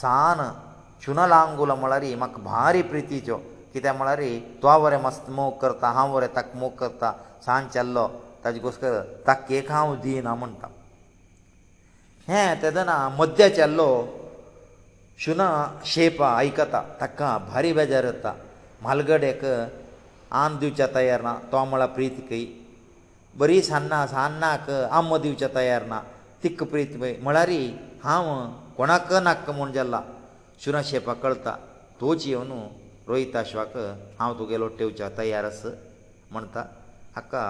सान चुनलांगुलो म्हळ्यार म्हाका भारी प्रितीच्यो कित्याक म्हळ्यार तो वरें मस्त मोग करता हांव वरें ताका मोग करता सान चल्लो ताजे घोसकर ताका एक हांव दिना म्हणटा हें तेदना मद्या चेल्लो शुना शेपा आयकता ताका भारी बेजार येता म्हालगडेक आन दिवच्या तयार ना तो म्हळ्यार प्रीत कही बरी सान्नां सान्नाक आम्म दिवचे तयार ना तिक्क प्रीत म्हळ्यार हांव कोणाक नाक म्हूण जाल्ला शुरा शेपाक कळटा तोच येवन रोहिताश्वाक हांव तुगेलो टेवच्या तयार आस म्हणटा हाका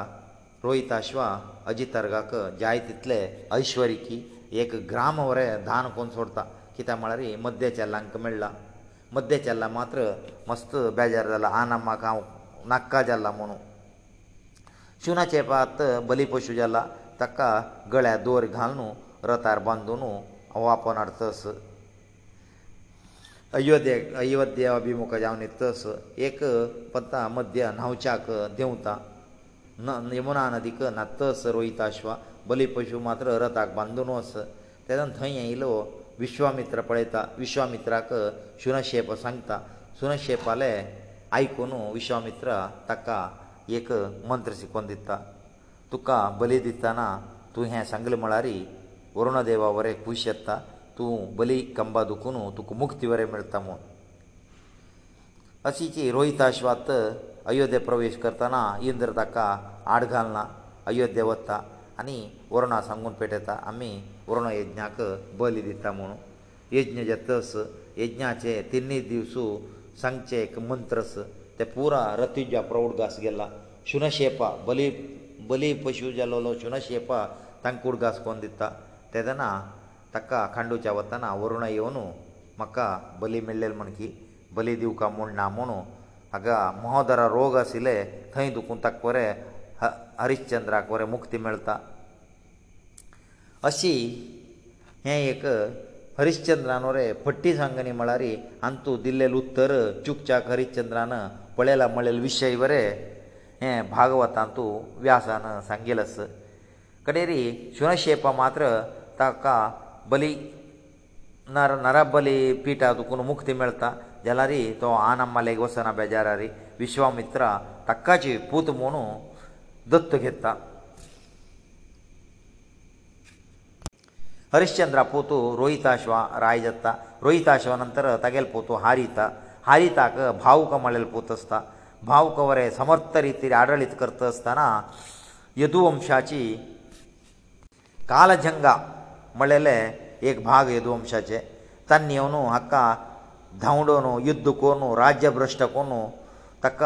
रोहिताश्वा अजितर्गाक जाय तितले ऐश्वरी की एक ग्राम वरें धान कोन सोडता कित्याक म्हळ्यार मद्द्य चेल्लांक मेळ्ळा मद्द्य चेल्ला मात्र मस्त बेजार जाला आनम्माक हांव नाक्का जाल्ला म्हणून शुनाचे पात बलीपशू जाला ताका गळ्या दोर घालून रथार बांदुनू हो आपोवन हाडतस अयोध्ये अयोध्ये अभिमुख जावन येतस एक पत्ता मध्य न्हांवच्याक देंवता यमुना नदीक नातस रोयता अश्वा बलीपशू मात्र रथाक बांदुनू आस तेदान थंय येयलो विश्वामित्र पळयता विश्वामित्राक शुनशेप सांगता सुनशेपाले आयकून विश्वामित्र ताका एक मंत्र शिकोवन दिता तुका बली दिताना तूं हें सांगलें म्हळ्यार वरुणदेवा वरें खूश येता तूं बली कंबा दुखून तुका मुक्ती वरें मेळटा म्हूण अशी की रोहिताश्वात अयोध्ये प्रवेश करतना इंद्र ताका आड घालना अयोध्ये वता आनी वरुणा सांगून पेटयता आमी वरुण यज्ञाक बली दिता म्हूण यज्ञ जतस यज्ञाचे तिनूय दिवसू सांगचे एक मंत्रस ते पुरा रत्युजा प्रौढ घास गेला शुनशेपा बली बली पशु जालोलो शुनशेपा तांकां कुडघास कोन्न दिता तेदना ताका खांडूच्या वताना वरुणा येवन म्हाका बली मेळ्ळेले म्हण की बली दिवका म्हूण ना म्हणू हांगा महोदरा रोग आशिल्ले थंय दुखून ताका बरें हरिश्चंद्राक बरें मुक्ती मेळटा अशी हें एक हरिश्चंद्रान वरें पट्टी सांगणी म्हळ्यार हांतू दिल्लेलें उत्तर चुकचाक हरिश्चंद्रान ಪಳೆಲ ಮಳೆ ವಿಷಯ ಇವರೇ ಭಾಗವತಂತು ವ್ಯಾಸನ ಸಂಗೆಲಸು ಕಡೆರಿ ಶುನಶೇಪ ಮಾತ್ರ ತಕ್ಕ ಬಲಿ ನರಬಲಿ ಪೀಟ ಅದಕೊನು ಮುಕ್ತಿ ಮೆಳ್ತಾ ಜಲರಿ ತೋ ಆ ನಮ್ಮಲೇ ಗೋಸನ ಬೇಜಾರಾರಿ ವಿಶ್ವಾಮಿತ್ರ ತಕ್ಕಾಜಿ ಪೂತ ಮೂನು ದತ್ತು ಗೆತ್ತಾ ಹರಿಶ್ಚಂದ್ರ ಪೂತೋ ರೋಹಿತಾಶ್ವ ರಾಯಜತ್ತಾ ರೋಹಿತಾಶ್ವನಂತರ ತಗೆಲ್ ಪೂತೋ ಹಾರಿತಾ ಹರಿತಾಕ ಭಾವುಕ ಮಳೆಲ್ ಪೂತಸ್ತ ಭಾವುಕವರೇ ಸಮರ್ಥ ರೀತಿಯಲ್ಲಿ ಆಡಳಿತ ಕರ್ತಸ್ತನ ಯದುವಂಶಾಚಿ ಕಾಲಜಂಗ ಮಳೆಲೆ ಏಕ ಭಾಗ ಯದುವಂಶಾಚೆ ತನ್ನಿಯವನು ಹಕ್ಕ ಧೌಂಡೋನು ಯುದ್ಧ ಕೋನು ರಾಜ್ಯ ಭ್ರಷ್ಟ ಕೋನು ತಕ್ಕ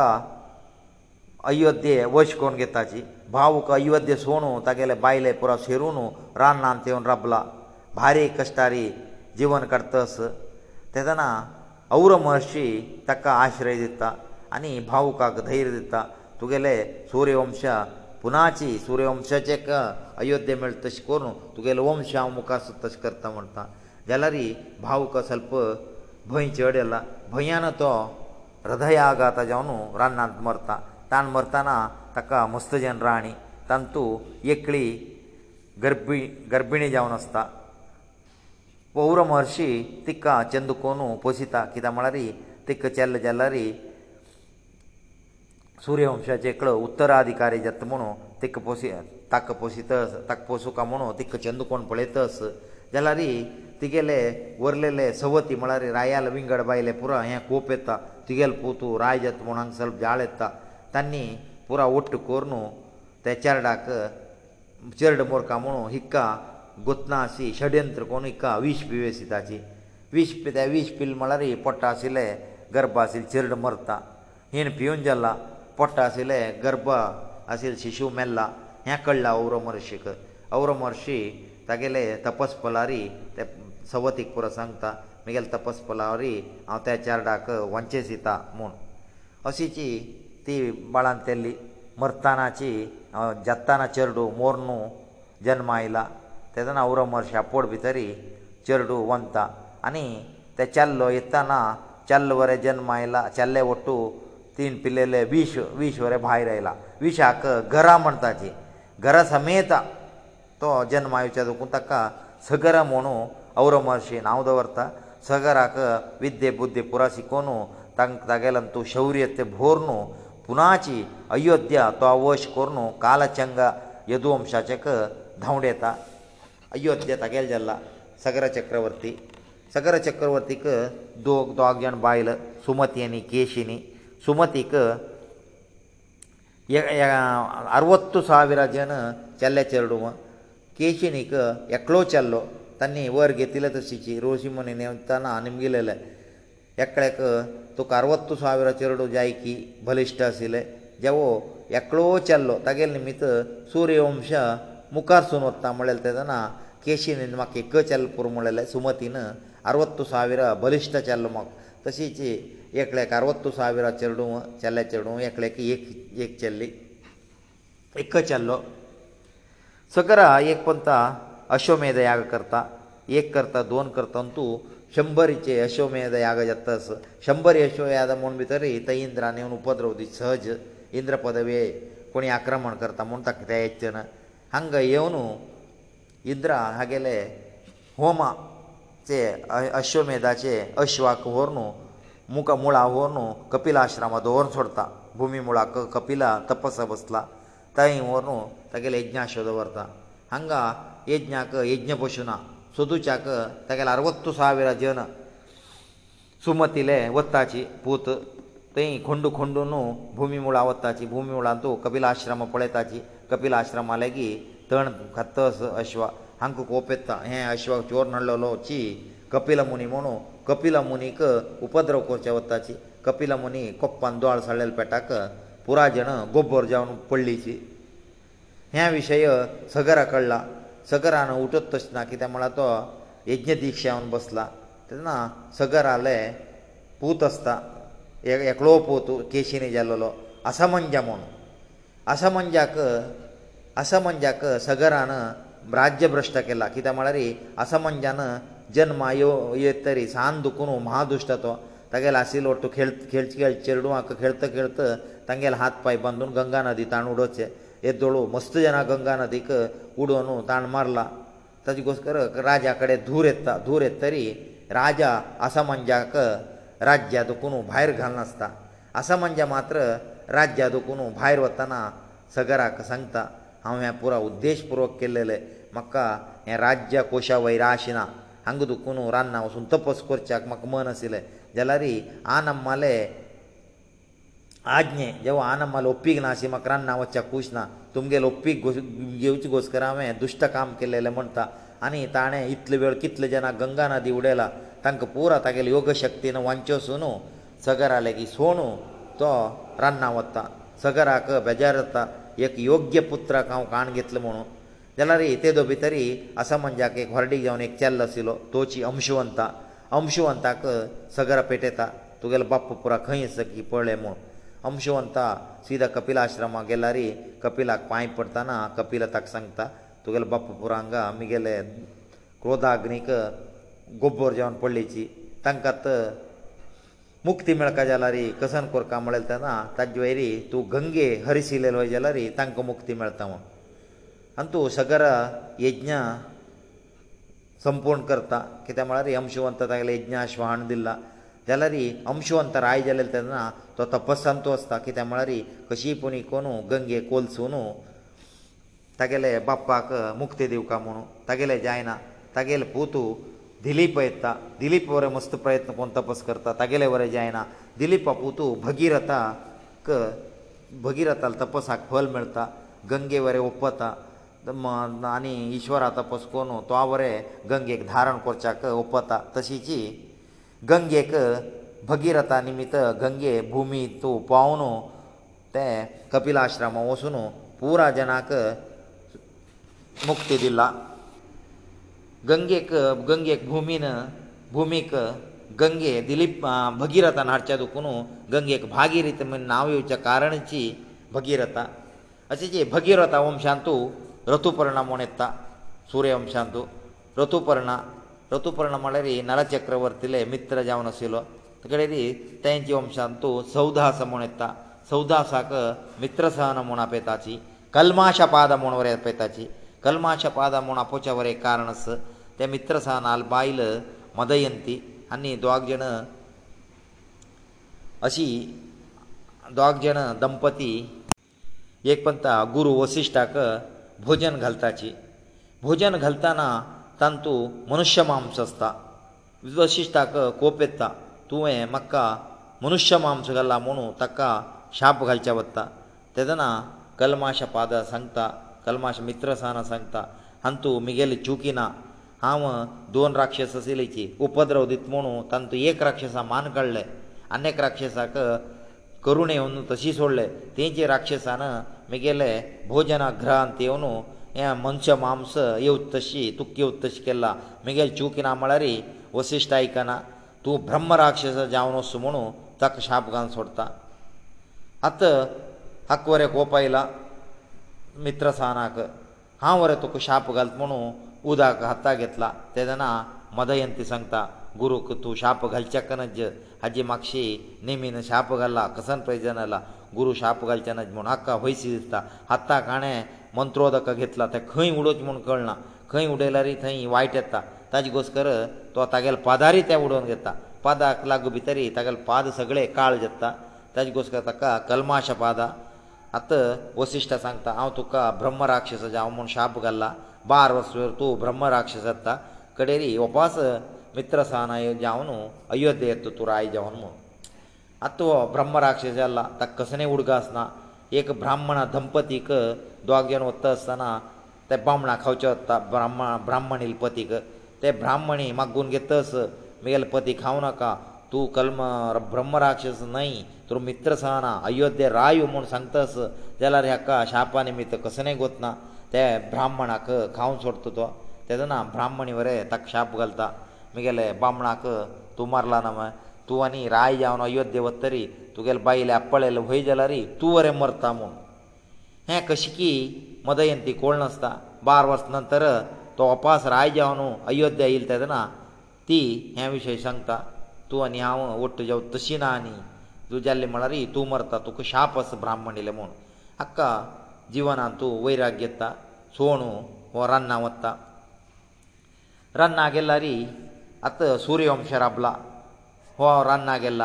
ಅಯೋಧ್ಯೆ ವಶ ಕೋನ್ ಗೆತ್ತಾಚಿ ಭಾವುಕ ಅಯೋಧ್ಯೆ ಸೋನು ತಗೆಲೆ ಬಾಯಿಲೆ ಪುರ ಸೇರೂನು ರಾಣ್ಣ ಅಂತೇವನು ರಬ್ಲ ಭಾರಿ ಕಷ್ಟಾರಿ ಜೀವನ ಕಟ್ತಸ್ ತೆದನಾ ಔರ ಮಹರ್ಷಿ ತಕ್ಕ ಆಶ್ರಯ ದಿತ್ತ ಅನಿ ಭಾವುಕಾಗ ಧೈರ್ಯ ದಿತ್ತ ತುಗೆಲೆ ಸೂರ್ಯವಂಶ ಪುನಾಚಿ ಸೂರ್ಯವಂಶಚೆಕ ಅಯೋಧ್ಯೆ ಮೇಲೆ ತಶ್ ಕೊರ್ನು ತುಗೆಲೆ ವಂಶ ಮುಖಾಸ ತಶ್ ಕರ್ತ ಮಂತ ಜಲರಿ ಭಾವುಕ ಸ್ವಲ್ಪ ಭಯ ಚೇಡೆಲ್ಲ ಭಯಾನ ತೋ ಹೃದಯಾಘಾತ ಜಾವನು ರಾಣ್ಣಾಂತ ಮರ್ತ ತಾನು ಮರ್ತಾನ ತಕ್ಕ ಮಸ್ತ ಜನ ರಾಣಿ ತಂತು ಎಕ್ಳಿ ಗರ್ಭಿ ಗರ್ಭಿಣಿ ಜಾವನಸ್ತ पौर महर्शी तिका चंद कोनू पोसिता कित्याक म्हळ्यार तिक चल्ल जाल्यार सूर्यवंशाचे एकलो उत्तराधिकारी जात म्हणू तिक पोसी ताक पोसीतस ताक पोसूं का म्हणू तिक चंद कोण पळयतस जाल्यार तिगेले वरलेले सवती म्हळ्यार रायाल विंगड बायले पुरो हें कोप येता तिगेले पोतू राय जात म्हूण हांगासर जाळ येता तांणी पुरो ओट्ट कोर न्हू ते चेरडाक चेरड मोरका म्हुणू हिक्का गुतना अशी षडयंत्र कोण इका विश पिवेसी ताची विश पि त्या विश पिल म्हळ्यार ही पोट्टा आशिल्ले गर्भ आशिल्ले चिरड मरता हिणें पिवन जाल्ला पोट्टा आशिल्ले गर्भ आशिल्ले शिशू मेल्ला हें कळ्ळां औरो महर्शीक औरो महर्शी तागेले तपस फलारी ते सवतीक पुरो सांगता म्हगेले तपस फलारी हांव त्या चारडाक वंचेस दिता म्हूण अशीची ती बाळांत केल्ली मरतानाची जत्ताना चेरडू मोरणू जल्म आयला ತದನ ಔರಮರ್ಷಿ ಅಪೋರ್ ಬಿತರಿ ಚರುಡು ವಂತ ಅನಿ ತಚಲ್ಲೋಯತನ ಚಲ್ಲವರ ಜನ್ಮಾಯಲ ಚಲ್ಲೆ ಒಟ್ಟು 3 ಪಿಲ್ಲೆಲೆ ವೀಶ ವೀश्वರೆ байರೈಲ ವಿಶಾಕ ಘರ ಮಂತಾಚಿ ಘರ ಸಮೇತಾ ತೋ ಜನ್ಮಾಯುಚು ಕುಂತಕ್ಕ ಸಗರಮೋನು ಔರಮರ್ಷಿ 나ウドವರ್ತ ಸಗರಾಕ ವಿದ್ಯೆ ಬುದ್ಧಿ ಪುರಸಿ ಕೋನು ತಂತ ತಗಲಂತು ಶೌರ್ಯತೆ ಭೋರ್ನು ಪುನಾಚಿ ಅಯೋಧ್ಯ ಅತಾವೋಶ್ ಕೋರನು ಕಾಲಚಂಗ ಯದುಂಶಚಕ ಧೌಂಡೇತಾ ಅಯೋಧ್ಯೆ ತಗೆಲ್ದಲ್ಲ ಸಗರ ಚಕ್ರವರ್ತಿ ಸಗರ ಚಕ್ರವರ್ತಿಕ ದೋ ದೋಗ್ ಜನ ಬಾಯಿಲ ಸುಮತಿಯನಿ ಕೇಶಿನಿ ಸುಮತಿಕ ಅರವತ್ತು ಸಾವಿರ ಜನ ಚೆಲ್ಲೆ ಚೆರಡು ಕೇಶಿನಿಕ ಎಕ್ಲೋ ಚೆಲ್ಲೋ ತನ್ನಿ ವರ್ ಗೆತ್ತಿಲ ತಿಚಿ ರೋಸಿಮ್ಮನ ನೇಮತಾನ ನಿಮಗಿಲ್ಲ ಎಕ್ಕಳೆಕ ತುಕ ಅರವತ್ತು ಸಾವಿರ ಚೆರಡು ಜಾಯ್ಕಿ ಬಲಿಷ್ಠ ಸಿಲೆ ಜವೋ ಎಕ್ಲೋ ಚೆಲ್ಲೋ ತಗೆಲ್ ನಿಮಿತ್ತ ಸೂರ್ಯವಂಶ मुखार सून वता म्हणलें तेदना केशीन म्हाका एक चल्ल पुरो म्हणलें सुमतीन अरवत्त सावीर बलिश्ट चल्ल म्हाका तशीच एकल्याक अरवत्त सावीर चेडूं चेल्ले चेडूं एकल्याक एक एक चल्ली एक चल्लो सकर एक पंत अश्वमेद याग करता एक करता दोन करता तूं शंबरीचे अश्वमेद याग जातस शंबरी अश्वमेद म्हूण भितर थंय इंद्रान येवन उपद्रव दी सहज इंद्र पदवे कोणी आक्रमण करता म्हूण ताका ते येचे ना ಹಂಗೆ ಅವನು ಇದ್ರ ಹಾಗೆಲೇ ಹೋಮ ಚ ಅಶ್ವಮೇಧಾ ಚ ಅಶ್ವಾಕ ವರ್ನೋ ಮುಕ ಮುᱲಾ ವರ್ನೋ ಕಪಿಲ ಆಶ್ರಮದೋರನ್ ಸೋರ್ತಾ ಭೂಮಿ ಮುᱲಾ ಕ ಕಪಿಲ ತಪಸ್ಸು ಬಸ್ತla ತೈಯೆ ವರ್ನೋ ತಗಲೇ ಯಜ್ಞಾಶೋದ ವರ್ತ ಹಂಗಾ ಯಜ್ಞಾಕ ಯಜ್ಞ ಪೋಷನ ಸದುಚಾಕ ತಗಲೇ 60000 ಜನ ಸುಮತಿಲೇ ಒತ್ತಾಚಿ ಭೂತ ತೈ ಖಂಡು ಖಂಡುನೋ ಭೂಮಿ ಮುᱲಾ ಒತ್ತಾಚಿ ಭೂಮಿ ಉಳ್ಳಂತೋ ಕಪಿಲ ಆಶ್ರಮ ಕೊಳೆತಾಚಿ कपील आश्रमा लेगीत तण खत अश्वा हांक कोप येता हे अश्वा चोर नडलोलो ची कपील मुनी म्हणू कपील मुनीक उपद्रव करचे वताची कपील मुनी कोप्पान दोळ सरलेल्या पेटाक पुराय जण गोब्बर जावन पडलीची हे विशय सगरा कळला सगरान उठत तशें कित्याक म्हळ्यार तो यज्ञ दिक्षा येवन बसला तेन्ना सगर आले पूत आसता एकलो पूत केशीनी गेल्लो असमंज म्हणून आसा मनजाक आसा मनजाक सगरान राज्य भ्रश्ट केला कित्याक म्हळ्यार आसा मनजान जन्मा यो येत तरी सान दुखून महादुश्ट तो तागेले आशिल्लो वट्टू खेळ खेळचे खेळ चेडवांक खेळत खेळत तांगेले हात पांय बांदून गंगा नदी ताण उडोवचे हे दळू मस्त जाणां गंगा नदीक उडोवन ताण मारला ताजे गोस्कर राजा कडेन धूर येता धूर येत तरी राजा आसा मनजाक राज्या दुखून भायर घालनासता आसा मनजा मात्र राज्यांत वचून भायर वतना सगराक सांगता हांव हें पुरो उद्देश पुर्वक केल्लेलें म्हाका हें राज्य कोशा वयर आशिना हांगा दुखून रान्ना वचून तपस करच्याक म्हाका मन आशिल्लें जाल्यार आनम्माले आज्ञे जेवा आनम्माले ओप्पीक ना अशें म्हाका रान्ना वचच्याक खूश ना तुमगेले ओप्पीक घेवचे घोसकर हांवें दुश्ट काम केल्लेलें म्हणटा आनी ताणें इतले वेळ कितले जाणांक गंगा नदी उडयला तांकां पुरो तागेले योग शक्तीन वांचोसून सगर आले की सोणू तो रान्नां वता सगराक बेजार जाता एक योग्य पुत्राक हांव कान घेतलो म्हणून जाल्यार येतेदो भितरी आसा म्हणजाक एक हॉर्डीक जावन एक चेल्लो आशिल्लो तोची अंशुवंता अंशुवंताक सगरा पेटयता तुगेलो बाप पुरा खंय आसा की पळय म्हूण अंशुवंता सिदा कपिला आश्रमा गेल्यार कपिलाक पांय पडटना कपिला ताका सांगता तुगेलो बाप पुरा हांगा आमी गेले क्रोधाग्नीक गोब्बर जेवन पडलेची तांकां ಮುಕ್ತಿ ಮಳ್ಕ ಜಲರಿ ಕಸನ್ಕೋರ್ ಕಾ ಮಳ್ಲ್ತನಾ ತಜ್ವೈರಿ ತು ಗಂಗೆ ಹರಿಸಿಲೇಲ್ವೆ ಜಲರಿ ತಂಕ ಮುಕ್ತಿ ಮಳ್ತವ ಅಂತು ಸಗರ ಯಜ್ಞ ಸಂಪೂರ್ಣ ಕರ್ತಾ ಕಿ ತಮಳರಿ ಅಂಶವಂತ ತಾಗ್ಲೆ ಯಜ್ಞ ಆಶ್ವಾನದಿಲ್ಲ ಜಲರಿ ಅಂಶವಂತ ರಾಯ್ ಜಲಲ್ತದನ ತೋ ತಪಸ್ಸಂತು ಹಸ್ತ ಕಿ ತಮಳರಿ ಕಶಿ ಪೊನಿ ಕೋನು ಗಂಗೆ ಕೋಲ್ ಸೋನು ತಗಲೇ ಬಪ್ಪಾ ಕಾ ಮುಕ್ತಿ ದೀವ ಕಾ ಮನು ತಗಲೇ ಜಾಯನ ತಗಲೇ ಪೂತು दिलीप येता दिलीप बरें मस्त प्रयत्न कोण तपस करता तागेले बरें जायना दिलीप पापुतू भगिरथा क भगिरथाल तपसाक फल मेळटा गंगे बरें ओपता आनी ईश्वरा तपस कोण तो बरें गंगेक धारण करच्याक ओपता तशीची गंगेक भगिरथा निमित्त गंगे भुमी तूं पावन ते कपिलाश्रमा वचून पुरा जनाक मुक्ती दिला गंगेक गंगेक भुमीन भुमीक गंगे दिलीप भगीरथान हाडच्या दुखून गंगेक भागीरथ म्हण नांव येवच्या कारणाची भगीरथा अशें जी भगीरथा वंशांतू रथुपर्णा म्हूण येता सुर्यवंशांतू रथुपर्णा रथुपर्णा म्हळ्यार नलचक्रवर्तीले मित्र जावन आशिल्लो तेकडे तेंचे वंशांतू सौदास म्हूण येता सौदासाक मित्रसहन म्हूण आपयताची कल्माश पाद म्हूण वरें आपयताची कल्माच्या पादा म्हूण आपोवच्या वर एक कारण आस ते मित्र सावन आल बायल मदयंती आनी दोग जण अशी दोग जण दंपती एक पंथा गुरू वसिश्टाक भोजन घालताची भोजन घालतना तांतू मनुश्य मांस आसता वसिश्टाक कोप येता तुवें म्हाका मनुश्य मांस घाला म्हुणू ताका शाप घालचें वता तेदना कल्माश्या पादा सांगता कलमाश मित्र सहना सांगता हांग तूं म्हगेले चुकी ना हांव दोन राक्षस आशिल्लीची उपद्रव दित म्हणून तांणी तूं एक राक्षसा मान काडले आनी एक राक्षसाक करुणे येवन तशी सोडले तेंचे राक्षसान म्हगेले भोजना घ्रांत येवन हे मनश मांस येवत तशी तुक येवत तशी केला म्हगेले चुकी ना म्हळ्यार वशिश्ट आयकना तूं ब्रह्म राक्षस जावन वसो म्हणून ताका शाप घालून सोडता आतां हक्क वरें कोप आयला मित्र सानाक हांव वरें तुका शाप घालत म्हणू उदक हाता घेतला तेदना मदयंती सांगता गुरूक तूं शाप घालचे कनज हाजी म्हापशी नेमीन शाप घाल्ला कसन प्रयजन आला गुरू शाप घालचे नज म्हूण हक्का वयशी दिसता हाताक हाणें मंत्रोदक घेतला तें खंय उडोवचें म्हूण कळना खंय उडयल्यार थंय वायट येता ताजे घोस्कर तो तागेले पादारय तें उडोवन घेता पादाक लागू भितरी तागेले पाद सगळे काळ जाता ताजे घोस्कर ताका कल्माश पादा आतां वसिश्ठा सांगता हांव तुका ब्रह्म राक्षसाचे हांव म्हूण शाप घाल्ला बार वर्स तूं ब्रह्म राक्षस येता कडेरी उपास मित्र सहना जावन अयोध्ये येता तूं राय जावन म्हूण आतां हो ब्रह्म राक्षस जाल्ला ताका कसले उडगो आसना एक ब्राह्मण दंपतीक दोग जाण वता आसतना ते बामणा खावचे वता ब्राह्मण ब्राह्मण इल्ले पतीक ते ब्राह्मणी मागून घेत तस मेल पती खावं नाका तूं कल्म ब्रह्म राक्षस न्हय तूं मित्र सांगना अयोध्ये राय म्हूण सांगतास जाल्यार हाका शापा निमित्त कसलेंय गोत ना ते ब्राह्मणाक खावन सोडता तो तेदोन ब्राह्मणी वरें ताका शाप घालता मुगेले बामणाक तूं मारला ना मा तूं आनी राय जावन अयोध्ये वत तरी तुगेले बायले आपळेले व्हय जाल्यार तूं वरें मरता म्हूण हें कशी की मदयंती कोण नासता बार वर्स नंतर तो अपास राय जावन अयोध्ये येयला तेदना ती हे विशयी सांगता तूं आनी हांव वट्ट जेव तशी ना आनी ದು ಜಾಲಿ ಮಳರಿ ತೂಮರ್ತಾ ತುಕು ಶಾಪಸ್ ಬ್ರಾಹ್ಮಣિલે ಮوں ಅಕ್ಕ ಜೀವನಂತು ವೈರಾಗ್ಯತ್ತ ಸೋಣು ಹೊರನ್ನವತ್ತ ರನ್ ಆಗೆಲ್ಲರಿ ಅತ ಸೂರ್ಯವಂಶರಬ್ಲ ಹೋ ರನ್ ಆಗೆಲ್ಲ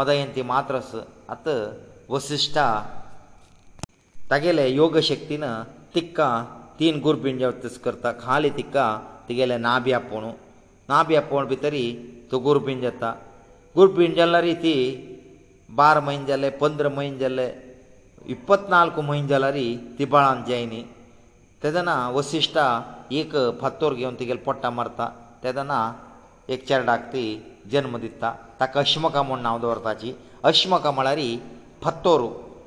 ಮದಯಂತಿ ಮಾತ್ರಸ್ ಅತ ವಶಿಷ್ಠ ತಗೆಲೇ ಯೋಗ ಶಕ್ತಿನ ತಿಕ್ಕ تین ಗುರುಬಿಂಜೆವತ್ತಸ್ ಕರ್ತ ಖಾಲ ತಿಕ್ಕ ತಗೆಲೇ ನಾಭಿ ಅಪೋಣು ನಾಭಿ ಅಪೋಣ್ ಬಿತರಿ ತು ಗುರುಬಿಂಜೆತ್ತ ಗುರುಬಿಂಜೆಲ್ಲರಿ ತಿ बारा म्हयने जाले पंदरा म्हयने जाले इपत्नाल्क म्हयने जाल्यार ती बाळान जायनी तेदना वसिश्टा एक फत्तोर घेवन तिगेले पोट्टा मारता तेदना एक चेडाक ती जन्म दिता ताका अश्मका म्हूण नांव दवरताची अश्मका म्हळ्यार फत्तोर